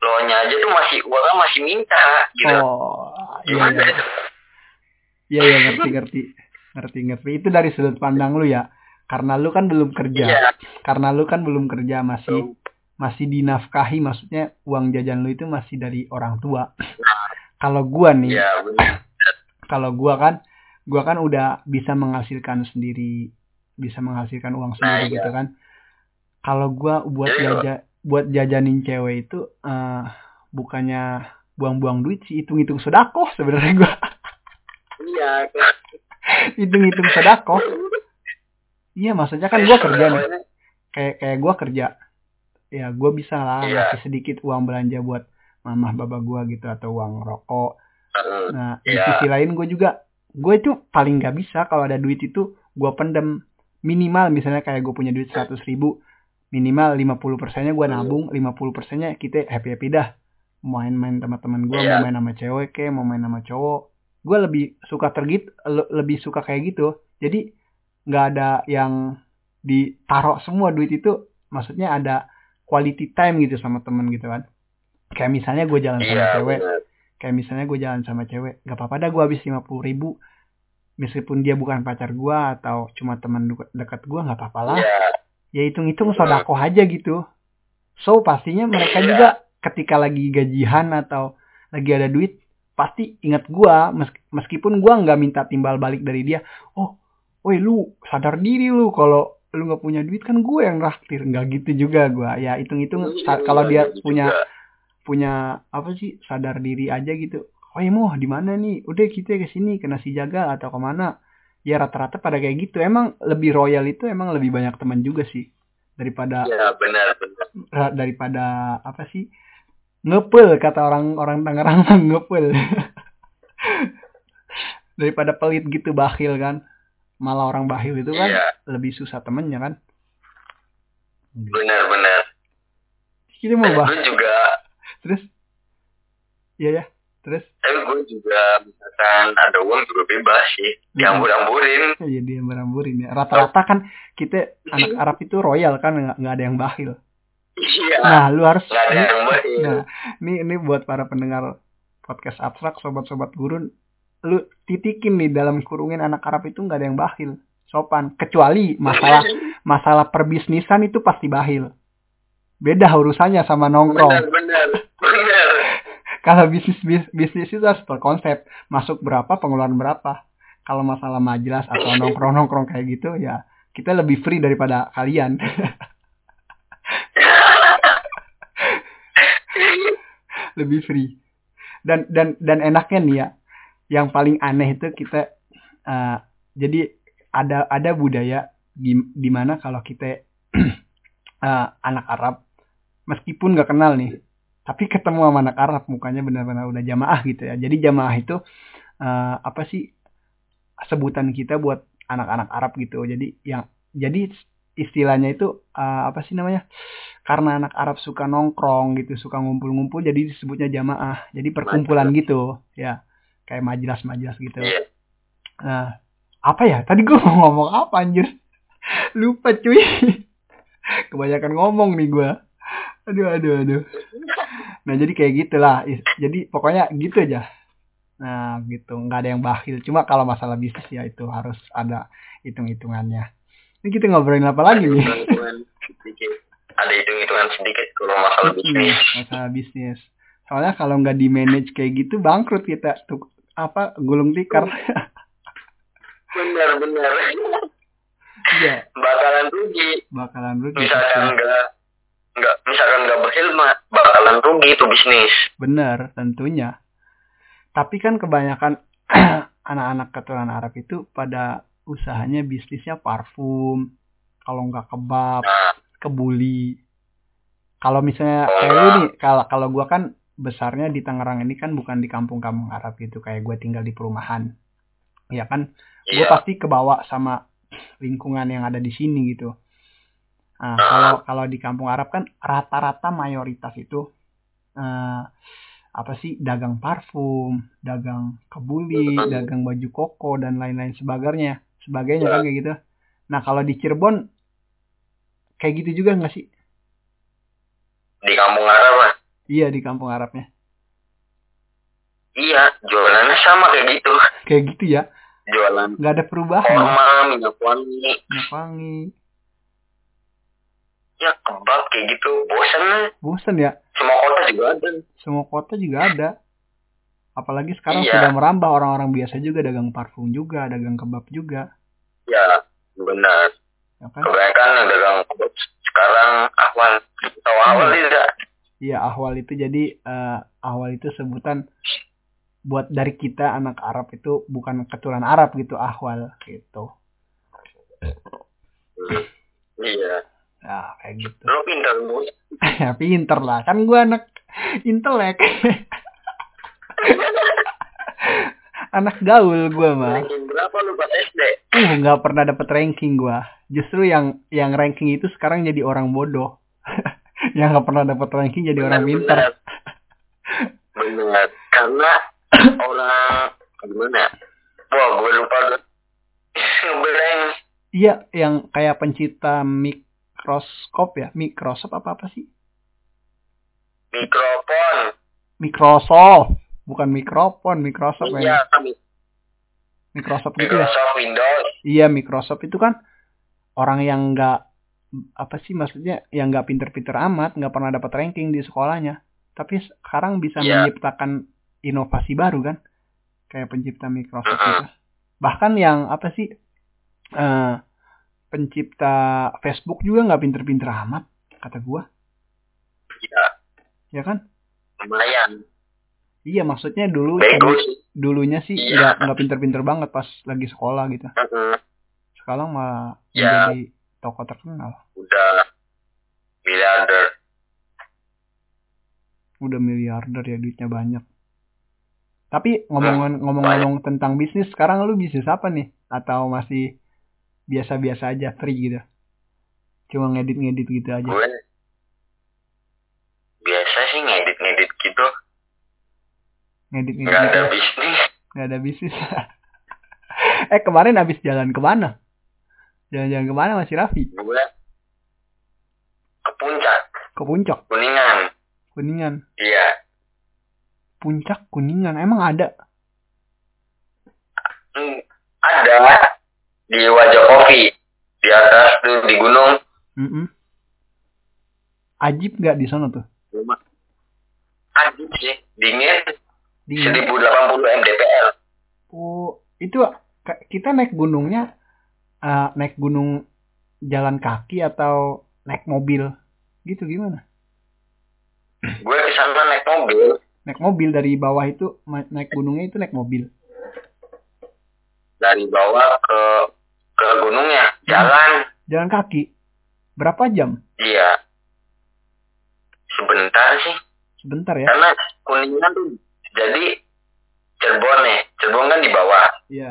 Speaker 3: lo nya aja tuh masih uangnya masih minta gitu.
Speaker 1: oh iya iya Iya iya ngerti ngerti ngerti ngerti. Itu dari sudut pandang lu ya. Karena lu kan belum kerja.
Speaker 3: Iya,
Speaker 1: karena lu kan belum kerja masih masih dinafkahi. Maksudnya uang jajan lu itu masih dari orang tua. Kalau gua nih
Speaker 3: Iya, bener.
Speaker 1: kalau gua kan gua kan udah bisa menghasilkan sendiri bisa menghasilkan uang sendiri
Speaker 3: iya.
Speaker 1: gitu kan. Kalau gua buat
Speaker 3: Jadi,
Speaker 1: jaja buat jajanin cewek itu eh, bukannya buang-buang duit sih hitung-hitung sedekah sebenarnya gua.
Speaker 3: Iya,
Speaker 1: hitung-hitung sedekah iya maksudnya kan gua kerja nih kayak kayak gua kerja ya gua bisa lah
Speaker 3: Iya.
Speaker 1: ngasih sedikit uang belanja buat mamah baba gua gitu atau uang rokok nah di
Speaker 3: Iya.
Speaker 1: sisi lain gue juga gue itu paling nggak bisa kalau ada duit itu gua pendem minimal misalnya kayak gue punya duit seratus ribu minimal 50 persennya gue
Speaker 3: Hmm.
Speaker 1: nabung 50 persennya kita happy happy dah main-main sama teman gue
Speaker 3: Iya.
Speaker 1: mau main sama cewek ke mau main sama cowok gue lebih suka tergit le- lebih suka kayak gitu. Jadi nggak ada yang ditaruh semua duit itu. Maksudnya ada quality time gitu sama temen gitu kan. Kayak misalnya gue jalan sama
Speaker 3: Iya,
Speaker 1: cewek.
Speaker 3: bener.
Speaker 1: kayak misalnya gue jalan sama cewek gak apa-apa dah gue habis 50 ribu. Meskipun dia bukan pacar gue atau cuma teman dekat gue nggak apa-apa lah.
Speaker 3: Iya,
Speaker 1: ya hitung-hitung sodako aja gitu. So pastinya mereka
Speaker 3: Iya.
Speaker 1: juga ketika lagi gajian atau lagi ada duit pasti ingat gua mes- meskipun gua nggak minta timbal balik dari dia oh woi lu sadar diri lu kalau lu nggak punya duit kan gue yang raktir. Nggak gitu juga gua. Ya hitung-hitung sa-
Speaker 3: Iya,
Speaker 1: kalau dia
Speaker 3: gitu
Speaker 1: punya
Speaker 3: juga.
Speaker 1: punya apa sih sadar diri aja gitu. Ya mau di mana nih? Udah kita ke sini ke nasi jaga atau ke mana ya rata-rata pada kayak gitu. Emang lebih royal itu emang lebih banyak teman juga sih daripada
Speaker 3: Iya, benar, benar.
Speaker 1: daripada apa sih ngepel kata orang orang Tangerang mah ngepel [laughs] daripada pelit gitu bakhil kan malah orang bakhil itu kan
Speaker 3: Iya,
Speaker 1: lebih susah temennya kan
Speaker 3: benar, benar.
Speaker 1: kita mau
Speaker 3: Dan
Speaker 1: bahas
Speaker 3: gue juga,
Speaker 1: terus iya ya terus
Speaker 3: tapi gue juga misalkan ada uang juga bebas sih. Diambur-amburin.
Speaker 1: Iya dia beramburin ya. Rata-rata kan kita anak Arab itu royal kan nggak nggak ada yang bakhil.
Speaker 3: Iya,
Speaker 1: Nah lu harus nah ini ini buat para pendengar podcast abstrak sobat-sobat gurun lu titikin nih dalam kurungin anak Arab itu nggak ada yang bakhil sopan. Kecuali masalah [laughs] masalah perbisnisan itu pasti bakhil beda urusannya sama nongkrong.
Speaker 3: Benar, benar. [laughs]
Speaker 1: kalau bisnis bis- bisnis itu harus berkonsep masuk berapa pengeluaran berapa. Kalau masalah majelas atau nongkrong nongkrong kayak gitu ya kita lebih free daripada kalian [laughs] lebih free. Dan dan dan enaknya nih ya yang paling aneh itu kita eh, jadi ada ada budaya di, di mana kalau kita [clears throat] eh, anak Arab meskipun nggak kenal nih tapi ketemu sama anak Arab mukanya benar-benar udah jamaah gitu ya. Jadi jamaah itu eh, apa sih sebutan kita buat anak-anak Arab gitu. Jadi yang jadi istilahnya itu eh, apa sih namanya karena anak Arab suka nongkrong gitu suka ngumpul-ngumpul jadi disebutnya jamaah jadi perkumpulan gitu ya kayak majelis-majelis gitu
Speaker 3: Iya.
Speaker 1: Nah, apa ya? Tadi gue mau ngomong apa anjir? Lupa cuy. Kebanyakan ngomong nih gue. Aduh, aduh, aduh. Nah, jadi kayak gitulah. Jadi pokoknya gitu aja. Nah, gitu. Nggak ada yang bakhil. Cuma kalau masalah bisnis ya itu harus ada hitung-hitungannya. Ini kita ngobrolin apa lagi nih?
Speaker 3: Ada hitung-hitungan sedikit kalau masalah
Speaker 1: Hmm,
Speaker 3: bisnis.
Speaker 1: masalah bisnis. Soalnya kalau nggak di manage kayak gitu bangkrut kita. Tuh, apa gulung tikar.
Speaker 3: Benar-benar.
Speaker 1: Iya,
Speaker 3: Bakalan rugi.
Speaker 1: bakalan rugi.
Speaker 3: Misalkan nggak nggak misalkan nggak berkhidmat bakalan rugi itu bisnis.
Speaker 1: Benar, tentunya. Tapi kan kebanyakan [clears throat] anak-anak keturunan Arab itu pada usahanya bisnisnya parfum, kalau nggak kebab,
Speaker 3: Nah,
Speaker 1: kebuli. Kalau misalnya kayak lu nih, kalau kalau gua kan besarnya di Tangerang ini kan bukan di kampung-kampung Arab gitu, kayak gue tinggal di perumahan. Ya kan, gue
Speaker 3: iya.
Speaker 1: pasti kebawa sama lingkungan yang ada di sini gitu. Nah, kalau kalau di kampung Arab kan rata-rata mayoritas itu eh, apa sih dagang parfum, dagang kebuli, dagang baju koko dan lain-lain sebagainya, sebagainya kan kayak gitu. Nah kalau di Cirebon kayak gitu juga nggak sih?
Speaker 3: Di kampung Arab lah.
Speaker 1: Iya di kampung Arabnya
Speaker 3: Iya, jualannya sama kayak gitu.
Speaker 1: kayak gitu ya,
Speaker 3: Jualan
Speaker 1: nggak ada perubahan. ya.
Speaker 3: minyak wangi,
Speaker 1: Minyak wangi,
Speaker 3: ya kebab kayak gitu. Bosan lah.
Speaker 1: bosen ya.
Speaker 3: Semua kota juga ada.
Speaker 1: Semua kota juga ada. Apalagi sekarang
Speaker 3: Iya.
Speaker 1: sudah merambah orang-orang biasa juga dagang parfum juga, dagang kebab juga,
Speaker 3: Ya, benar.
Speaker 1: ya kan?
Speaker 3: Kebanyakan yang dagang kebab sekarang awal. Tahu awal
Speaker 1: Hmm.
Speaker 3: tidak?
Speaker 1: Iya ahwal itu jadi eh, ahwal itu sebutan buat dari kita anak Arab itu bukan keturunan Arab gitu ahwal gitu.
Speaker 3: Hmm. Iya.
Speaker 1: Nah kayak gitu.
Speaker 3: Lo pintar bos. [laughs]
Speaker 1: ya pinter lah kan gua anak intelek. [laughs] [laughs] anak gaul gua mah.
Speaker 3: Ranking berapa lu pas SD?
Speaker 1: Uh nggak pernah dapet ranking gua. Justru yang yang ranking itu sekarang jadi orang bodoh. [laughs] yang nggak pernah dapet ranking jadi orang pintar.
Speaker 3: Benar. Benar. Karena [coughs] orang gimana? Wah, gue lupa. Ngeblank.
Speaker 1: Iya, yang kayak pencipta mikroskop ya, Microsoft apa apa sih?
Speaker 3: Mikrofon.
Speaker 1: Microsoft, bukan mikrofon, Microsoft
Speaker 3: Iya,
Speaker 1: ya. Microsoft gitu ya.
Speaker 3: Windows.
Speaker 1: Iya, Microsoft itu kan orang yang nggak apa sih maksudnya yang nggak pinter-pinter amat, nggak pernah dapat ranking di sekolahnya, tapi sekarang bisa
Speaker 3: Iya.
Speaker 1: menciptakan inovasi baru kan, kayak pencipta Microsoft
Speaker 3: Mm-mm.
Speaker 1: itu. Bahkan yang apa sih eh, pencipta Facebook juga nggak pinter-pinter amat, kata gua,
Speaker 3: Iya,
Speaker 1: ya kan?
Speaker 3: lumayan.
Speaker 1: Iya maksudnya dulu
Speaker 3: sih.
Speaker 1: dulunya sih
Speaker 3: Iya.
Speaker 1: nggak nggak pinter-pinter banget pas lagi sekolah gitu. Sekarang malah
Speaker 3: Ya.
Speaker 1: menjadi tokoh terkenal.
Speaker 3: Udah miliarder.
Speaker 1: Udah miliarder ya duitnya banyak. Tapi ngomong ngomong-ngomong tentang bisnis, sekarang lu bisnis apa nih? Atau masih biasa-biasa aja free gitu? Cuma ngedit-ngedit gitu aja.
Speaker 3: Gue biasa sih ngedit-ngedit gitu.
Speaker 1: Ngedit-ngedit
Speaker 3: Nggak
Speaker 1: gitu.
Speaker 3: ada bisnis.
Speaker 1: Nggak ada bisnis. [laughs] eh kemarin habis jalan ke mana? Jalan-jalan ke mana masih Raffi?
Speaker 3: Gue ke puncak.
Speaker 1: Ke puncak,
Speaker 3: Kuningan.
Speaker 1: Kuningan.
Speaker 3: Iya.
Speaker 1: Puncak Kuningan emang ada?
Speaker 3: Hmm, ada di wajah kopi. Di atas tuh di gunung.
Speaker 1: Mm-mm. Ajib nggak di sana tuh?
Speaker 3: Anjir sih, dingin
Speaker 1: Dingin.
Speaker 3: 1080 mdpl.
Speaker 1: Oh, itu kita naik gunungnya eh, naik gunung jalan kaki atau naik mobil gitu gimana?
Speaker 3: Gue ke sana naik mobil
Speaker 1: Naik mobil dari bawah itu naik gunungnya itu naik mobil.
Speaker 3: dari bawah ke ke gunungnya, jalan.
Speaker 1: Jalan kaki. Berapa jam?
Speaker 3: Iya. Sebentar sih,
Speaker 1: Sebentar ya.
Speaker 3: karena kuningan tuh jadi Cirebon nih, Cirebon kan di bawah.
Speaker 1: Iya.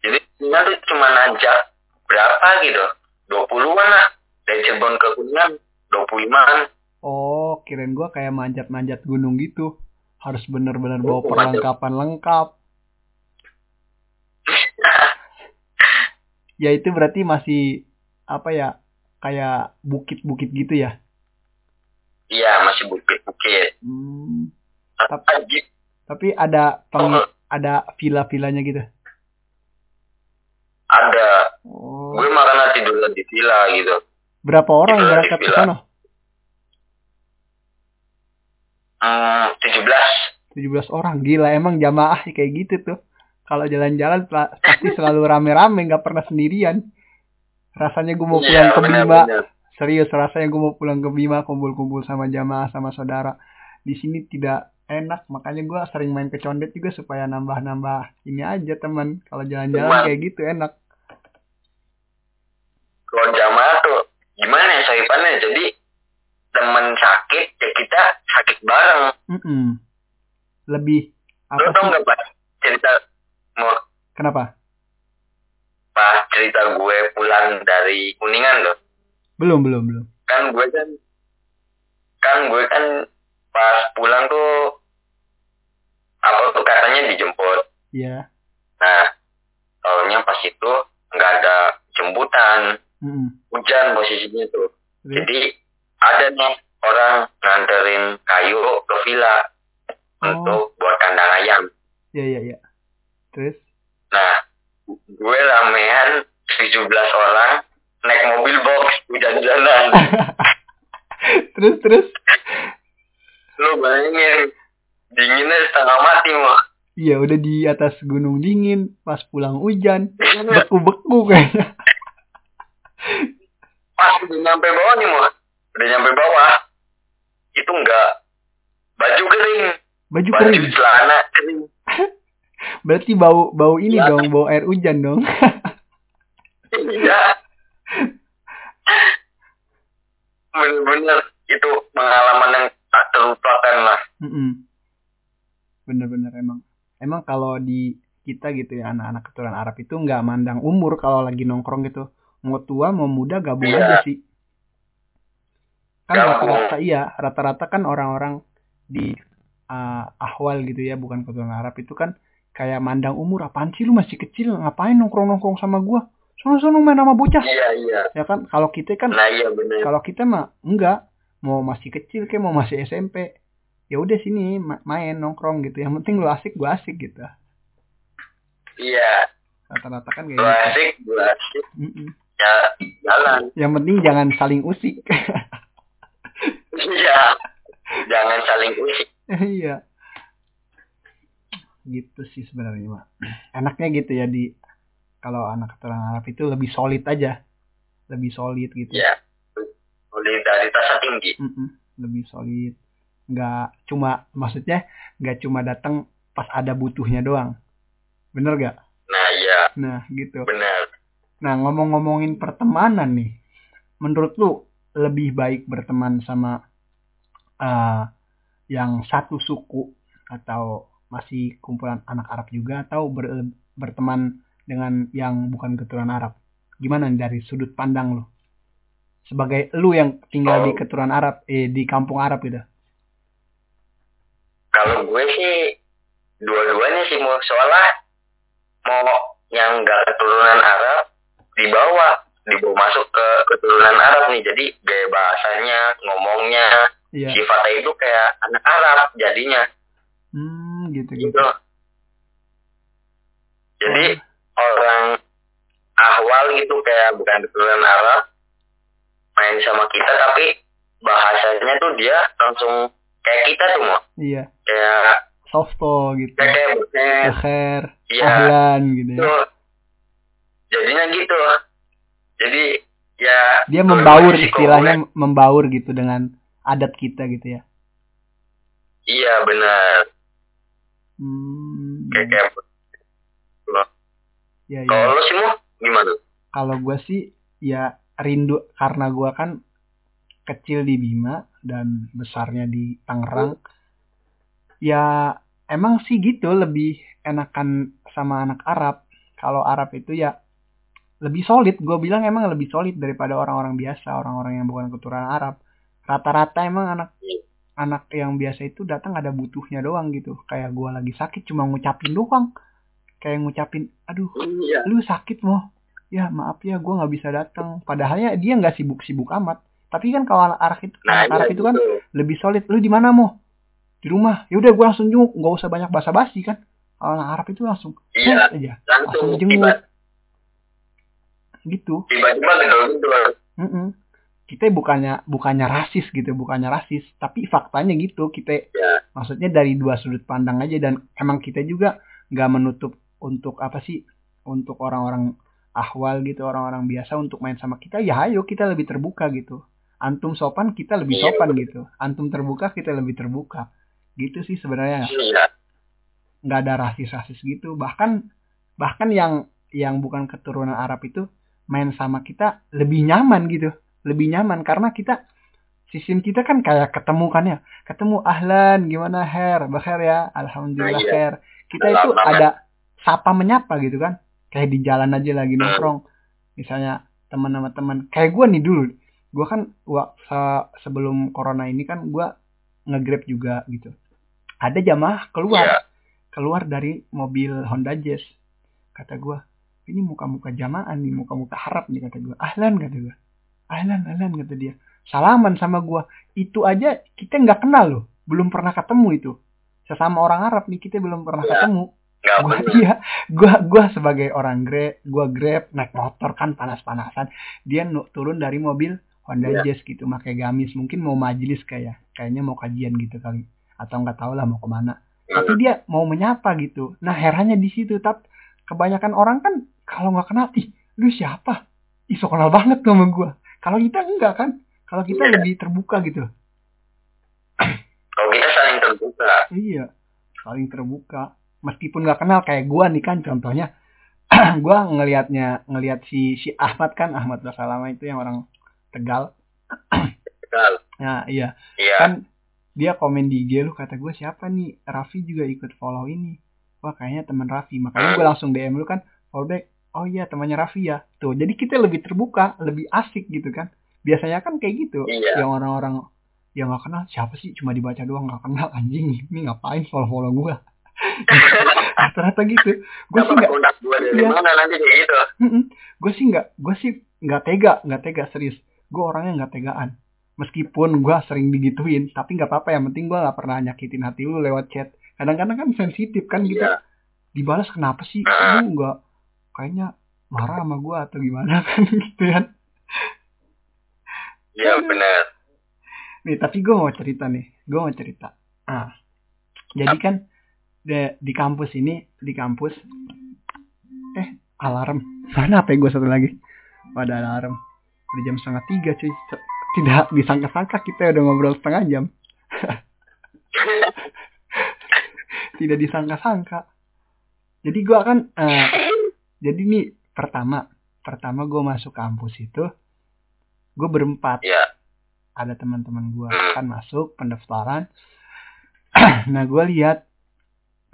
Speaker 3: Jadi kuningan tuh cuma nanjak berapa gitu, 20-an lah. Dari Cirebon ke kuningan 25-an.
Speaker 1: Oh, kirain gua kayak manjat-manjat gunung gitu. Harus bener-bener bawa
Speaker 3: Oh, manjat.
Speaker 1: perlengkapan lengkap. [laughs] Ya itu berarti masih apa ya? Kayak bukit-bukit gitu ya.
Speaker 3: Iya, masih bukit-bukit.
Speaker 1: Hmm,
Speaker 3: Anjir,
Speaker 1: tapi ada peng ada villa-villanya gitu.
Speaker 3: ada.
Speaker 1: Oh.
Speaker 3: Gue makanya tidur di villa gitu.
Speaker 1: Berapa orang yang berangkat ke sana?
Speaker 3: Hmm, 17.
Speaker 1: 17 orang. Gila emang jamaah kayak gitu tuh. Kalau jalan-jalan pasti selalu rame-rame, nggak pernah sendirian. Rasanya gue mau pulang
Speaker 3: Iya,
Speaker 1: ke Bima. Serius, rasanya gue mau pulang ke Bima, kumpul-kumpul sama jamaah, sama saudara. Di sini tidak enak, makanya gue sering main ke Condet juga supaya nambah-nambah ini aja teman. Kalau jalan-jalan
Speaker 3: Teman.
Speaker 1: kayak gitu enak.
Speaker 3: Kalau jamaah tuh gimana ya sohibannya? Jadi temen sakit ya kita sakit bareng.
Speaker 1: Mm-mm. Lebih
Speaker 3: Lo
Speaker 1: apa
Speaker 3: tau
Speaker 1: sih?
Speaker 3: nggak pak cerita mau
Speaker 1: Kenapa?
Speaker 3: pas cerita gue pulang dari kuningan loh.
Speaker 1: Belum, belum, belum.
Speaker 3: Kan gue kan kan gue kan pas pulang tuh apa tuh katanya dijemput.
Speaker 1: Iya.
Speaker 3: Nah, taunya pas itu nggak ada jemputan,
Speaker 1: Mm-mm.
Speaker 3: hujan posisinya tuh.
Speaker 1: Terus?
Speaker 3: Jadi ada nih orang nganterin kayu ke villa
Speaker 1: Oh.
Speaker 3: untuk buat kandang ayam.
Speaker 1: Iya, iya, iya. Terus?
Speaker 3: Nah, gue ramean 17 orang naik mobil box hujan-hujanan. [laughs]
Speaker 1: terus, terus?
Speaker 3: Lu bayangin dinginnya setengah mati mah.
Speaker 1: Iya, udah di atas gunung dingin, pas pulang hujan, beku-beku kayaknya.
Speaker 3: Pas udah nyampe bawah nih mah, udah nyampe bawah itu enggak baju kering,
Speaker 1: Baju
Speaker 3: baju
Speaker 1: kering.
Speaker 3: celana kering. [laughs]
Speaker 1: Berarti bau bau ini
Speaker 3: Iya.
Speaker 1: dong, bau air hujan dong.
Speaker 3: Iya. [laughs] Bener-bener itu pengalaman yang tak terlupakan lah.
Speaker 1: Bener-bener emang. Emang kalau di kita gitu ya anak-anak keturunan Arab itu nggak mandang umur kalau lagi nongkrong gitu. Mau tua mau muda gabung
Speaker 3: Iya.
Speaker 1: aja sih. Kan rata-rata iya, rata-rata kan orang-orang di uh, ahwal gitu ya, bukan keturunan Arab itu kan kayak mandang umur apaan sih lu masih kecil ngapain nongkrong-nongkrong sama gua sono-sono main sama bocah
Speaker 3: Iya iya.
Speaker 1: ya kan kalau kita kan
Speaker 3: Nah iya bener.
Speaker 1: kalau kita mah enggak mau masih kecil kayak mau masih SMP ya udah sini ma- main nongkrong gitu yang penting lu asik gua asik gitu
Speaker 3: Iya.
Speaker 1: rata-rata kan kayak
Speaker 3: Gue
Speaker 1: gitu
Speaker 3: asik, gue asik.
Speaker 1: Mm-mm.
Speaker 3: Ya jalan.
Speaker 1: yang penting jangan saling usik [laughs]
Speaker 3: Iya. Jangan saling usik. [laughs]
Speaker 1: iya gitu sih sebenarnya Mak. enaknya gitu ya di kalau anak keturunan Arab itu lebih solid aja lebih solid gitu
Speaker 3: Iya. Solidaritasnya tinggi.
Speaker 1: Lebih solid. Nggak cuma maksudnya nggak cuma datang pas ada butuhnya doang. Bener gak
Speaker 3: Nah iya.
Speaker 1: Nah gitu.
Speaker 3: Bener.
Speaker 1: nah ngomong-ngomongin pertemanan nih menurut lu lebih baik berteman sama eh, yang satu suku atau masih kumpulan anak Arab juga atau ber- berteman dengan yang bukan keturunan Arab? Gimana nih dari sudut pandang lu sebagai lu yang tinggal di
Speaker 3: Oh.
Speaker 1: keturunan Arab eh di kampung Arab gitu?
Speaker 3: Kalau gue sih dua-duanya sih mau soalnya mau yang nggak keturunan Arab dibawa dibawa masuk ke keturunan Arab nih. Jadi gaya bahasanya ngomongnya
Speaker 1: iya.
Speaker 3: sifatnya itu kayak anak Arab jadinya.
Speaker 1: Hmm gitu gitu.
Speaker 3: Gitu. Jadi orang ahwal gitu kayak bukan keturunan Arab main sama kita tapi bahasanya tuh dia langsung kayak kita tuh mau
Speaker 1: iya
Speaker 3: kayak
Speaker 1: softo gitu
Speaker 3: kayak
Speaker 1: Akhir,
Speaker 3: Iya.
Speaker 1: ahlan gitu ya.
Speaker 3: tuh jadinya gitu jadi ya
Speaker 1: Dia membaur istilahnya membaur gitu dengan adat kita gitu ya.
Speaker 3: iya benar
Speaker 1: Hmm.
Speaker 3: kayak kayak
Speaker 1: Ya, ya.
Speaker 3: kalau lo sih mau gimana
Speaker 1: Kalau gue sih ya rindu karena gue kan kecil di Bima dan besarnya di Tangerang. Ya emang sih gitu lebih enakan sama anak Arab. Kalau Arab itu ya lebih solid. Gue bilang emang lebih solid daripada orang-orang biasa, orang-orang yang bukan keturunan Arab. Rata-rata emang anak anak yang biasa itu datang ada butuhnya doang gitu. Kayak gue lagi sakit cuma ngucapin doang. Kayak ngucapin, aduh
Speaker 3: iya
Speaker 1: lu sakit mau ya maaf ya gue nggak bisa datang. Padahalnya dia nggak sibuk-sibuk amat. Tapi kan kalau anak Arab itu
Speaker 3: nah
Speaker 1: anak
Speaker 3: iya
Speaker 1: itu kan
Speaker 3: gitu.
Speaker 1: lebih solid. Lu di mana mau di rumah. Ya udah gue langsung jenguk. Nggak usah banyak basa-basi kan? Kalau anak Arab itu langsung
Speaker 3: iya
Speaker 1: "Set aja.
Speaker 3: langsung
Speaker 1: langsung jenguk.
Speaker 3: tiba-
Speaker 1: gitu.
Speaker 3: Tiba-tiba gitu gitu
Speaker 1: Mm-mm. kita bukannya bukannya rasis gitu bukannya rasis. Tapi faktanya gitu kita
Speaker 3: ya
Speaker 1: maksudnya dari dua sudut pandang aja. Dan emang kita juga nggak menutup untuk apa sih untuk orang-orang ahwal gitu orang-orang biasa untuk main sama kita ya ayo kita lebih terbuka gitu. Antum sopan kita lebih
Speaker 3: Iya.
Speaker 1: sopan gitu. Antum terbuka kita lebih terbuka. Gitu sih sebenarnya.
Speaker 3: Iya.
Speaker 1: Nggak ada rasis-rasis gitu. Bahkan bahkan yang yang bukan keturunan Arab itu main sama kita lebih nyaman gitu. Lebih nyaman karena kita sistem kita kan kayak ketemu kan ya. Ketemu ahlan gimana her? Bakher ya. Alhamdulillah
Speaker 3: iya.
Speaker 1: her. Kita itu ada sapa menyapa gitu kan kayak di jalan aja lagi nongkrong. Misalnya teman sama teman. Kayak gue nih dulu gue kan gua se- sebelum corona ini kan gue nge-grab juga gitu. Ada jamaah keluar.
Speaker 3: Iya.
Speaker 1: keluar dari mobil Honda Jazz kata gue ini muka-muka jamaah nih muka-muka harap nih kata gue ahlan kata gue ahlan ahlan kata dia. Salaman sama gue itu aja kita nggak kenal loh. Belum pernah ketemu itu. Sesama orang Arab nih kita belum pernah
Speaker 3: Ya,
Speaker 1: ketemu gua iya gua gua sebagai orang grab gua grab naik motor kan panas-panasan. Dia nu- turun dari mobil Honda
Speaker 3: Iya.
Speaker 1: Jazz gitu pakai gamis. Mungkin mau majelis kayak kayaknya mau kajian gitu kali. Atau nggak tahu lah mau ke mana. Tapi dia mau menyapa gitu. Nah herannya di situ tapi kebanyakan orang kan kalau nggak kenal ih lu siapa? Ih so kenal banget sama gua. Kalau kita enggak kan? Kalau kita
Speaker 3: Iya.
Speaker 1: lebih terbuka gitu.
Speaker 3: Kalau kita saling terbuka.
Speaker 1: Iya, saling terbuka. Meskipun nggak kenal kayak gua nih kan contohnya, [clears throat] gua ngelihatnya ngelihat si si Ahmad kan Ahmad Basalama itu yang orang Tegal. [clears throat]
Speaker 3: Betul.
Speaker 1: Nah iya,
Speaker 3: iya
Speaker 1: kan dia komen di IG lu kata gue siapa nih Raffi juga ikut follow ini. Wah kayaknya teman Raffi. Makanya gue langsung DM lu kan follow back. Oh iya temannya Raffi ya. Tuh jadi kita lebih terbuka, lebih asik gitu kan. Biasanya kan kayak gitu.
Speaker 3: Iya.
Speaker 1: Yang orang-orang yang nggak kenal siapa sih cuma dibaca doang nggak kenal anjing ini ngapain follow follow gue [laughs] rata-rata gitu. Gue sih nggak Iya.
Speaker 3: mana nanti kayak gitu.
Speaker 1: Gue sih nggak gue sih nggak tega nggak tega serius. Gue orangnya nggak tegaan. Meskipun gue sering digituin tapi nggak apa-apa. Yang penting gue nggak pernah nyakitin hati lu lewat chat. Kadang-kadang kan sensitif kan
Speaker 3: iya.
Speaker 1: Kita dibalas kenapa sih? Lu nggak kayaknya marah sama gue atau gimana [laughs] kan gitu kan.
Speaker 3: Iya benar
Speaker 1: nih tapi gue mau cerita nih. Gue mau cerita. Ah. Jadi kan di, di kampus ini di kampus. Eh alarm. Mana apa gue satu lagi? Pada alarm. Udah jam setengah tiga cuy. Tidak disangka-sangka kita udah ngobrol setengah jam. [laughs] Tidak disangka-sangka. Jadi gue kan eh, jadi nih pertama pertama gue masuk kampus itu gue berempat.
Speaker 3: Iya.
Speaker 1: Ada teman-teman gue kan masuk pendaftaran. [clears throat] Nah gue lihat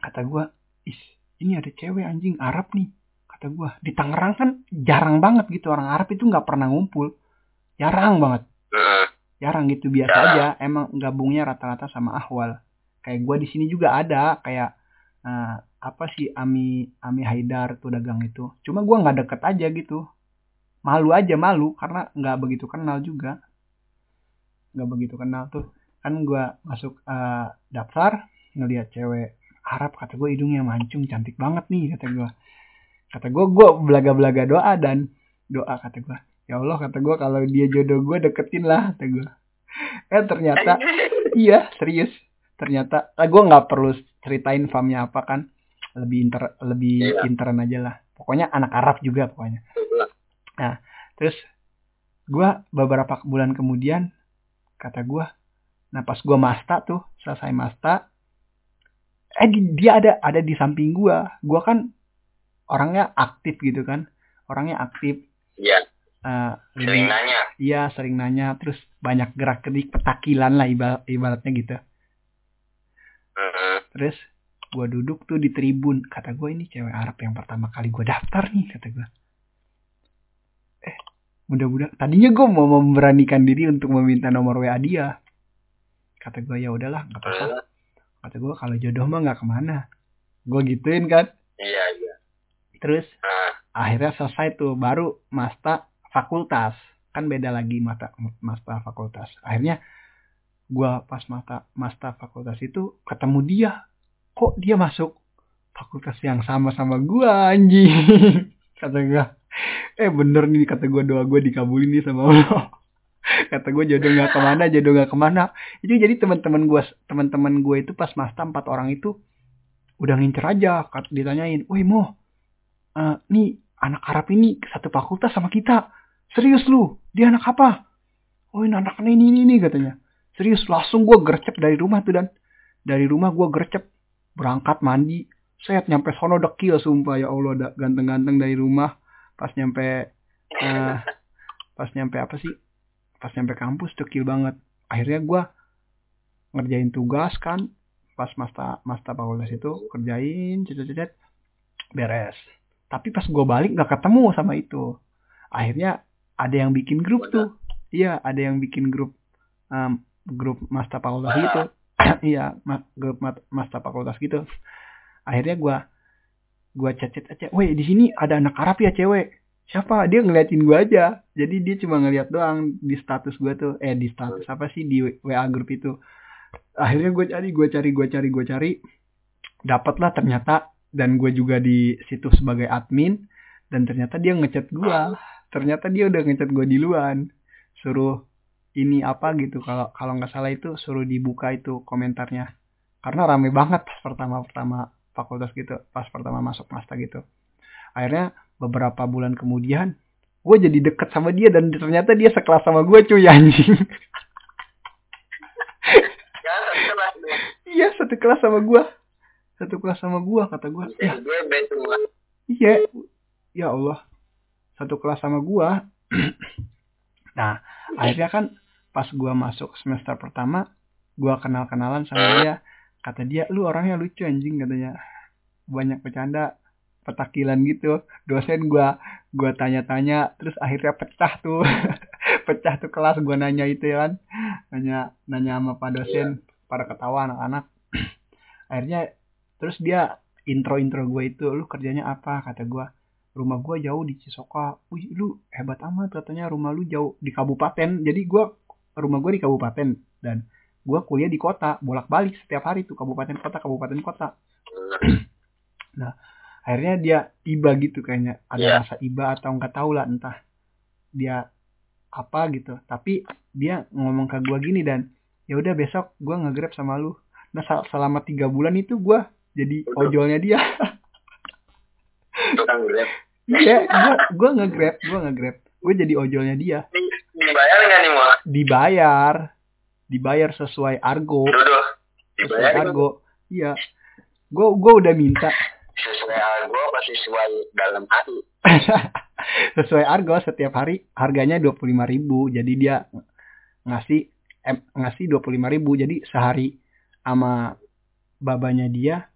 Speaker 1: kata gue is ini ada cewek anjing Arab nih. Kata gue di Tangerang kan jarang banget gitu orang Arab itu nggak pernah ngumpul. Jarang banget. Jarang gitu biasa aja. Emang gabungnya rata-rata sama ahwal. Kayak gue di sini juga ada kayak eh, apa sih Ami Ami Haidar tuh dagang itu. Cuma gue nggak deket aja gitu. Malu aja malu karena nggak begitu kenal juga. Nggak begitu kenal tuh. Kan gue masuk eh, daftar ngelihat cewek Arab kata gue hidungnya mancung cantik banget nih kata gue kata gue gue belaga-belaga doa dan doa kata gue ya Allah kata gue kalau dia jodoh gue deketin lah kata gue eh ternyata iya serius. Ternyata ah, gue nggak perlu ceritain famnya apa kan. Lebih inter lebih
Speaker 3: Iya.
Speaker 1: pinteran aja lah. Pokoknya anak Arab juga pokoknya. Terus gua beberapa bulan kemudian kata gua nah pas gua masta tuh selesai masta eh di- dia ada ada di samping gua. Gua kan orangnya aktif gitu kan. Orangnya aktif.
Speaker 3: Iya,
Speaker 1: eh,
Speaker 3: sering nanya.
Speaker 1: iya sering nanya. Terus banyak gerak gerik petakilan lah iba- ibaratnya gitu.
Speaker 3: Heeh.
Speaker 1: terus gua duduk tuh di tribun. Kata gua ini cewek Arab yang pertama kali gua daftar nih kata gua. Eh mudah-mudahan tadinya gua mau memberanikan diri untuk meminta nomor WA dia. Kata gua ya udahlah nggak apa-apa kata gua kalau jodoh mah nggak ke mana. Gua gituin kan.
Speaker 3: Iya, iya.
Speaker 1: terus
Speaker 3: Nah,
Speaker 1: akhirnya selesai tuh baru masta fakultas. Kan beda lagi mata masta fakultas. Akhirnya gua pas mata masta fakultas itu ketemu dia. Kok dia masuk fakultas yang sama sama gua anjing? [laughs] Kata gua. Eh bener nih kata gua doa gua dikabulin nih sama Allah kata gua jodoh nggak ke mana jodoh nggak ke mana itu jadi teman-teman gua teman-teman gua itu pas masta empat orang itu udah ngincer aja ditanyain woi mo eh, nih anak Arab ini satu fakultas sama kita. Serius lu? Dia anak apa? Ini anak ini ini, ini katanya. Serius langsung gue gercep dari rumah tuh dan dari rumah gue gercep berangkat mandi. Saya nyampe sono dekil sumpah ya Allah ganteng-ganteng dari rumah pas nyampe eh, pas nyampe apa sih? Pas nyampe kampus dekil banget. Akhirnya gue ngerjain tugas kan pas masta masta fakultas itu kerjain cet beres. Tapi pas gue balik nggak ketemu sama itu. Akhirnya ada yang bikin grup tuh. Iya ada yang bikin grup em, grup masta fakultas gitu [clears throat] iya ma- grup mat- masta fakultas gitu. Akhirnya gue gue chat chat weh di sini ada anak Arab ya cewek siapa? Dia ngeliatin gue aja. Jadi dia cuma ngeliat doang di status gue tuh. Eh di status apa sih? Di WA grup itu. Akhirnya gue cari gue cari gue cari gue cari. Dapatlah ternyata. Dan gue juga di situ sebagai admin. Dan ternyata dia ngechat gue ternyata dia udah ngechat gue di luan suruh ini apa gitu. Kalau kalau nggak salah itu suruh dibuka itu komentarnya. Karena rame banget pas pertama pertama fakultas gitu. Pas pertama masuk masta gitu. Akhirnya beberapa bulan kemudian gue jadi deket sama dia dan ternyata dia sekelas sama gue cuy anjing
Speaker 3: ya
Speaker 1: iya satu kelas sama gue satu kelas sama gue kata gue ya
Speaker 3: gue betul lah.
Speaker 1: Iya. Ya Allah. Satu kelas sama gua. [clears throat] nah, akhirnya kan pas gua masuk semester pertama, gua kenal-kenalan sama dia. Kata dia, "Lu orangnya lucu anjing," katanya. Banyak bercanda, petakilan gitu. Dosen gua gua tanya-tanya, terus akhirnya pecah tuh. [laughs] pecah tuh kelas gua nanya itu ya kan. Nanya nanya sama Pak dosen, pada ketawa anak-anak. [clears throat] akhirnya terus dia intro-intro gue itu lu kerjanya apa kata gue rumah gue jauh di Cisoka wih lu hebat amat katanya rumah lu jauh di kabupaten jadi gue rumah gue di kabupaten dan gue kuliah di kota bolak-balik setiap hari tuh kabupaten kota kabupaten kota [clears throat] akhirnya dia iba gitu kayaknya ada
Speaker 3: Iya.
Speaker 1: rasa iba atau nggak tahu lah entah dia apa gitu tapi dia ngomong ke gue gini dan ya udah besok gue nge-grab sama lu nah sel- selama tiga bulan itu gue jadi ojolnya dia
Speaker 3: Tukang grab.
Speaker 1: Iya, gua gua nge-grab, gua nge-grab. Gue jadi ojolnya dia.
Speaker 3: Di- Dibayar nggak nih mau?
Speaker 1: Dibayar. Dibayar sesuai argo. Sesuai
Speaker 3: Dibayar nggak?
Speaker 1: argo. Iya. Gue gua udah minta
Speaker 3: sesuai sesuai dalam hati? [laughs]
Speaker 1: sesuai argo setiap hari harganya 25.000. Jadi dia ngasih em, ngasih 25.000. Jadi sehari sama babanya dia,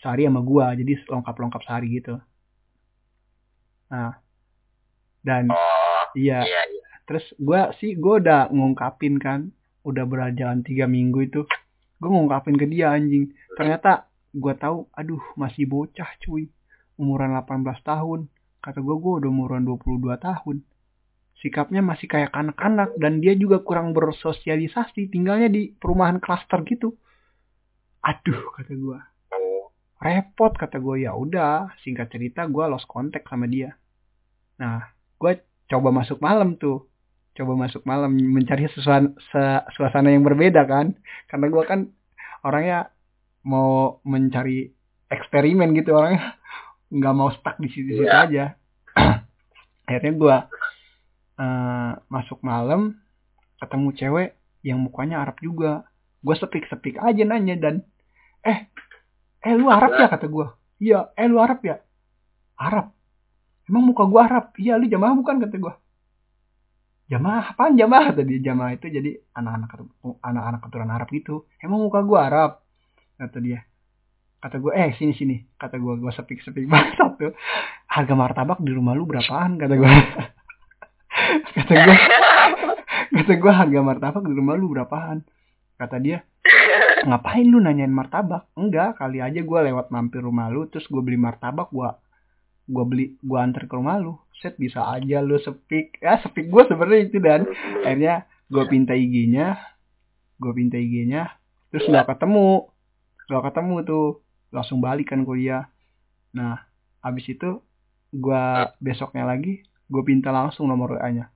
Speaker 1: sehari sama gua. Jadi lengkap-lengkap sehari gitu. Nah. Dan
Speaker 3: Oh,
Speaker 1: iya,
Speaker 3: iya iya.
Speaker 1: terus gua sih gua udah ngungkapin kan udah berjalan tiga minggu itu gue ngungkapin ke dia anjing ternyata gua tahu aduh masih bocah cuy umuran 18 tahun. Kata gua gua udah umuran 22 tahun. Sikapnya masih kayak anak-anak dan dia juga kurang bersosialisasi. Tinggalnya di perumahan klaster gitu. Aduh kata
Speaker 3: Oh,
Speaker 1: repot kata gue ya udah singkat cerita gue lost contact sama dia. Nah gue coba masuk malam tuh. Coba masuk malam mencari suasana, suasana yang berbeda kan. Karena gue kan orangnya mau mencari eksperimen gitu orangnya nggak mau stuck di situ-situ
Speaker 3: Iya.
Speaker 1: aja. [clears throat] Akhirnya gua eh, masuk malam ketemu cewek yang mukanya Arab juga. Gue sepik-sepik aja nanya dan eh eh lu Arab ya? kata gua. Iya eh lu Arab ya? Arab. Emang muka gua Arab? Iya lu jamaah bukan? kata gua. Jamaah apaan jamaah? tadi jamaah itu jadi anak-anak anak-anak keturunan Arab gitu. Emang muka gua Arab? kata dia kata gue eh sini sini. Kata gue gue sepik sepik [laughs] banget tuh. Harga martabak di rumah lu berapaan? Kata gue [laughs] kata gue [laughs] kata gue harga martabak di rumah lu berapaan? Kata dia ngapain lu nanyain martabak? Enggak kali aja gue lewat mampir rumah lu terus gue beli martabak gue gue beli gue antar ke rumah lu. Set bisa aja lu sepik. Ya sepik gue sebenarnya itu dan. Akhirnya gue pinta IG-nya gue pinta IG-nya terus nggak ketemu. Nggak ketemu tuh langsung balik kan kuliah. Nah habis itu gue besoknya lagi gue pinta langsung nomor WA nya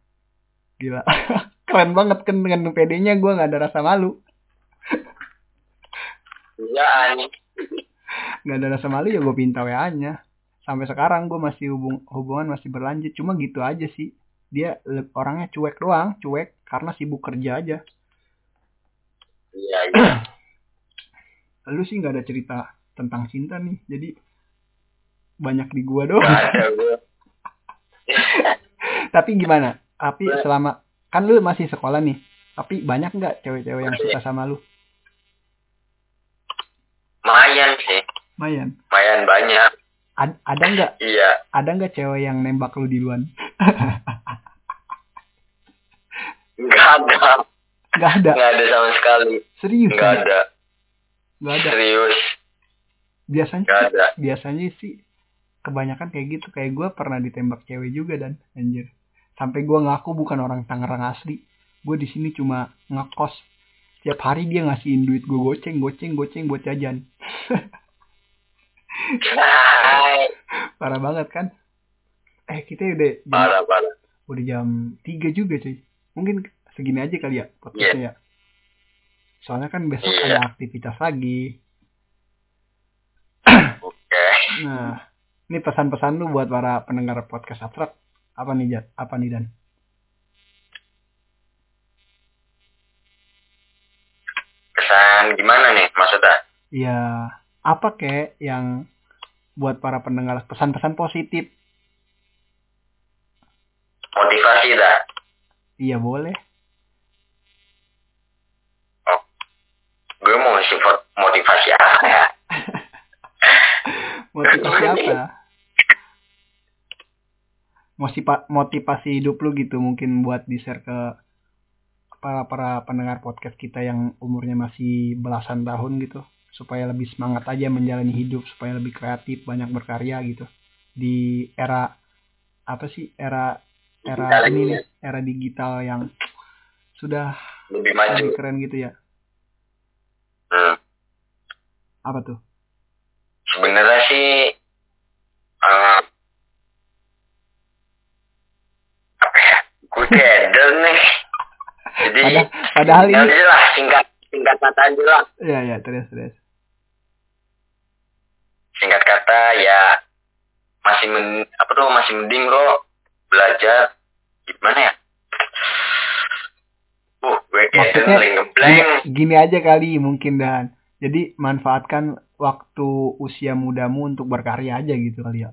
Speaker 1: gila. [laughs] Keren banget kan dengan PD-nya gue nggak ada rasa malu.
Speaker 3: Iya
Speaker 1: nggak ada rasa malu ya gue pinta WA nya sampai sekarang gue masih hubung hubungan masih berlanjut. Cuma gitu aja sih. Dia orangnya cuek doang cuek karena sibuk kerja aja.
Speaker 3: Iya iya.
Speaker 1: lu sih nggak ada cerita tentang cinta nih jadi banyak di gua doang
Speaker 3: Gak ada gue.
Speaker 1: tapi gimana tapi selama kan lu masih sekolah nih tapi banyak nggak cewek-cewek yang suka sama lu
Speaker 3: Mayan sih.
Speaker 1: Mayan
Speaker 3: Mayan banyak.
Speaker 1: Ad- ada nggak
Speaker 3: Iya.
Speaker 1: ada nggak cewek yang nembak lu di luar [laughs]
Speaker 3: Gak ada.
Speaker 1: nggak ada
Speaker 3: Gak ada sama sekali.
Speaker 1: serius
Speaker 3: Gak
Speaker 1: kan?
Speaker 3: ada.
Speaker 1: nggak ada
Speaker 3: Serius.
Speaker 1: Biasanya
Speaker 3: Gak ada.
Speaker 1: biasanya sih kebanyakan kayak gitu. Kayak gua pernah ditembak cewek juga dan. Anjir. Sampai gua ngaku bukan orang Tangerang asli. Gue di sini cuma ngekos. Tiap hari dia ngasihin duit gue goceng goceng goceng buat jajan. Parah banget kan? Eh kita udah jam,
Speaker 3: Parah parah.
Speaker 1: udah jam 3 juga cuy. Mungkin segini aja kali ya podcastnya ya. Soalnya kan besok
Speaker 3: Iya.
Speaker 1: ada aktivitas lagi. Nah ini pesan-pesan lu buat para pendengar podcast abstrak apa nih Jat? apa nih Dan
Speaker 3: Kesan gimana nih maksudnya?
Speaker 1: ya apa kek yang buat para pendengar pesan-pesan positif
Speaker 3: Motivasi dah.
Speaker 1: iya boleh
Speaker 3: Gue mau ngasih fo- motivasi apa ya?
Speaker 1: Motivasi apa Motipa- motivasi hidup lu gitu mungkin buat di share ke para para pendengar podcast kita yang umurnya masih belasan tahun gitu. Supaya lebih semangat aja menjalani hidup supaya lebih kreatif banyak berkarya gitu. Di era apa sih? Era era
Speaker 3: Digital
Speaker 1: ini
Speaker 3: ini
Speaker 1: nih era digital yang sudah
Speaker 3: Lebih maju.
Speaker 1: lebih keren gitu ya.
Speaker 3: Hmm.
Speaker 1: apa tuh
Speaker 3: Sebenarnya sih apa ya? Gue keder nih. Jadi
Speaker 1: Pada- padahal
Speaker 3: ya
Speaker 1: ini
Speaker 3: udah lah singkat singkat kata aja lah.
Speaker 1: ya ya terus terus
Speaker 3: Singkat kata ya masih men, apa tuh masih mending lo belajar gimana ya? Uh, gue ngeblank.
Speaker 1: gini, gini aja kali mungkin dan jadi manfaatkan waktu usia mudamu untuk berkarya aja gitu kali ya?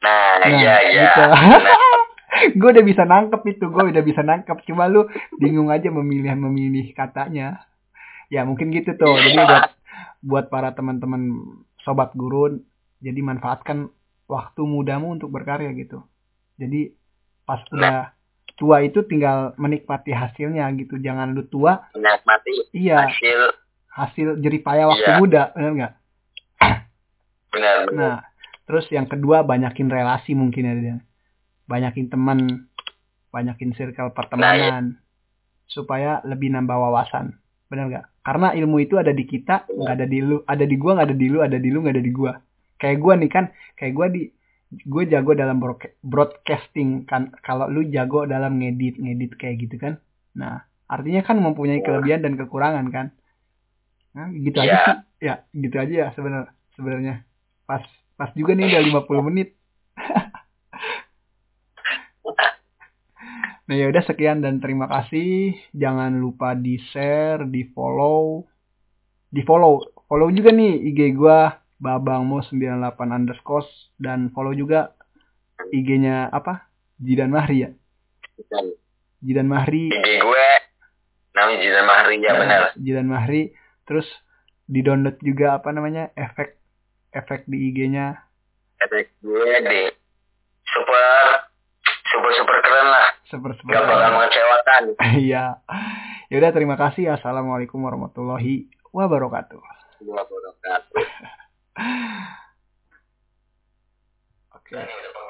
Speaker 3: Nah,
Speaker 1: Nah,
Speaker 3: iya iya.
Speaker 1: gitu. [laughs] Gue udah bisa nangkep itu gue udah bisa nangkep. Cuma lu bingung aja memilih memilih katanya. Ya mungkin gitu tuh.
Speaker 3: Iya.
Speaker 1: jadi buat buat para teman-teman sobat gurun jadi manfaatkan waktu mudamu untuk berkarya gitu. Jadi pas udah tua itu tinggal menikmati hasilnya gitu. Jangan lu tua.
Speaker 3: Menikmati
Speaker 1: iya.
Speaker 3: hasil
Speaker 1: hasil jerih payah waktu
Speaker 3: Iya.
Speaker 1: muda benar nggak
Speaker 3: benar benar.
Speaker 1: Nah, terus yang kedua banyakin relasi mungkin ya dia. Banyakin teman, banyakin circle pertemanan supaya lebih nambah wawasan. Benar nggak? Karena ilmu itu ada di kita, nggak ada di lu, ada di gua nggak ada di lu, ada di lu nggak ada di gua. Kayak gua nih kan, kayak gua di gue jago dalam broadca- broadcasting kan kalau lu jago dalam ngedit ngedit kayak gitu kan nah artinya kan mempunyai kelebihan dan kekurangan kan Nah, gitu aja
Speaker 3: Iya.
Speaker 1: sih. Ya, gitu aja ya sebenarnya. Sebenarnya pas pas juga nih udah 50 menit. [laughs] Nah ya udah sekian dan terima kasih. Jangan lupa di share, di follow, juga nih IG gua babangmo98 underscore dan follow juga IG-nya apa? Jidan Mahri ya.
Speaker 3: Dan
Speaker 1: Jidan Mahri.
Speaker 3: IG gue namanya Jidan Mahri ya benar.
Speaker 1: Jidan Mahri. Terus di download juga apa namanya efek efek di IG-nya.
Speaker 3: Efek gue di super super super keren lah.
Speaker 1: Super super.
Speaker 3: Gak bakal mengecewakan. [laughs]
Speaker 1: Iya. Ya udah terima kasih. Assalamualaikum warahmatullahi wabarakatuh.
Speaker 3: Kan. [laughs]
Speaker 1: Oke.
Speaker 3: Udah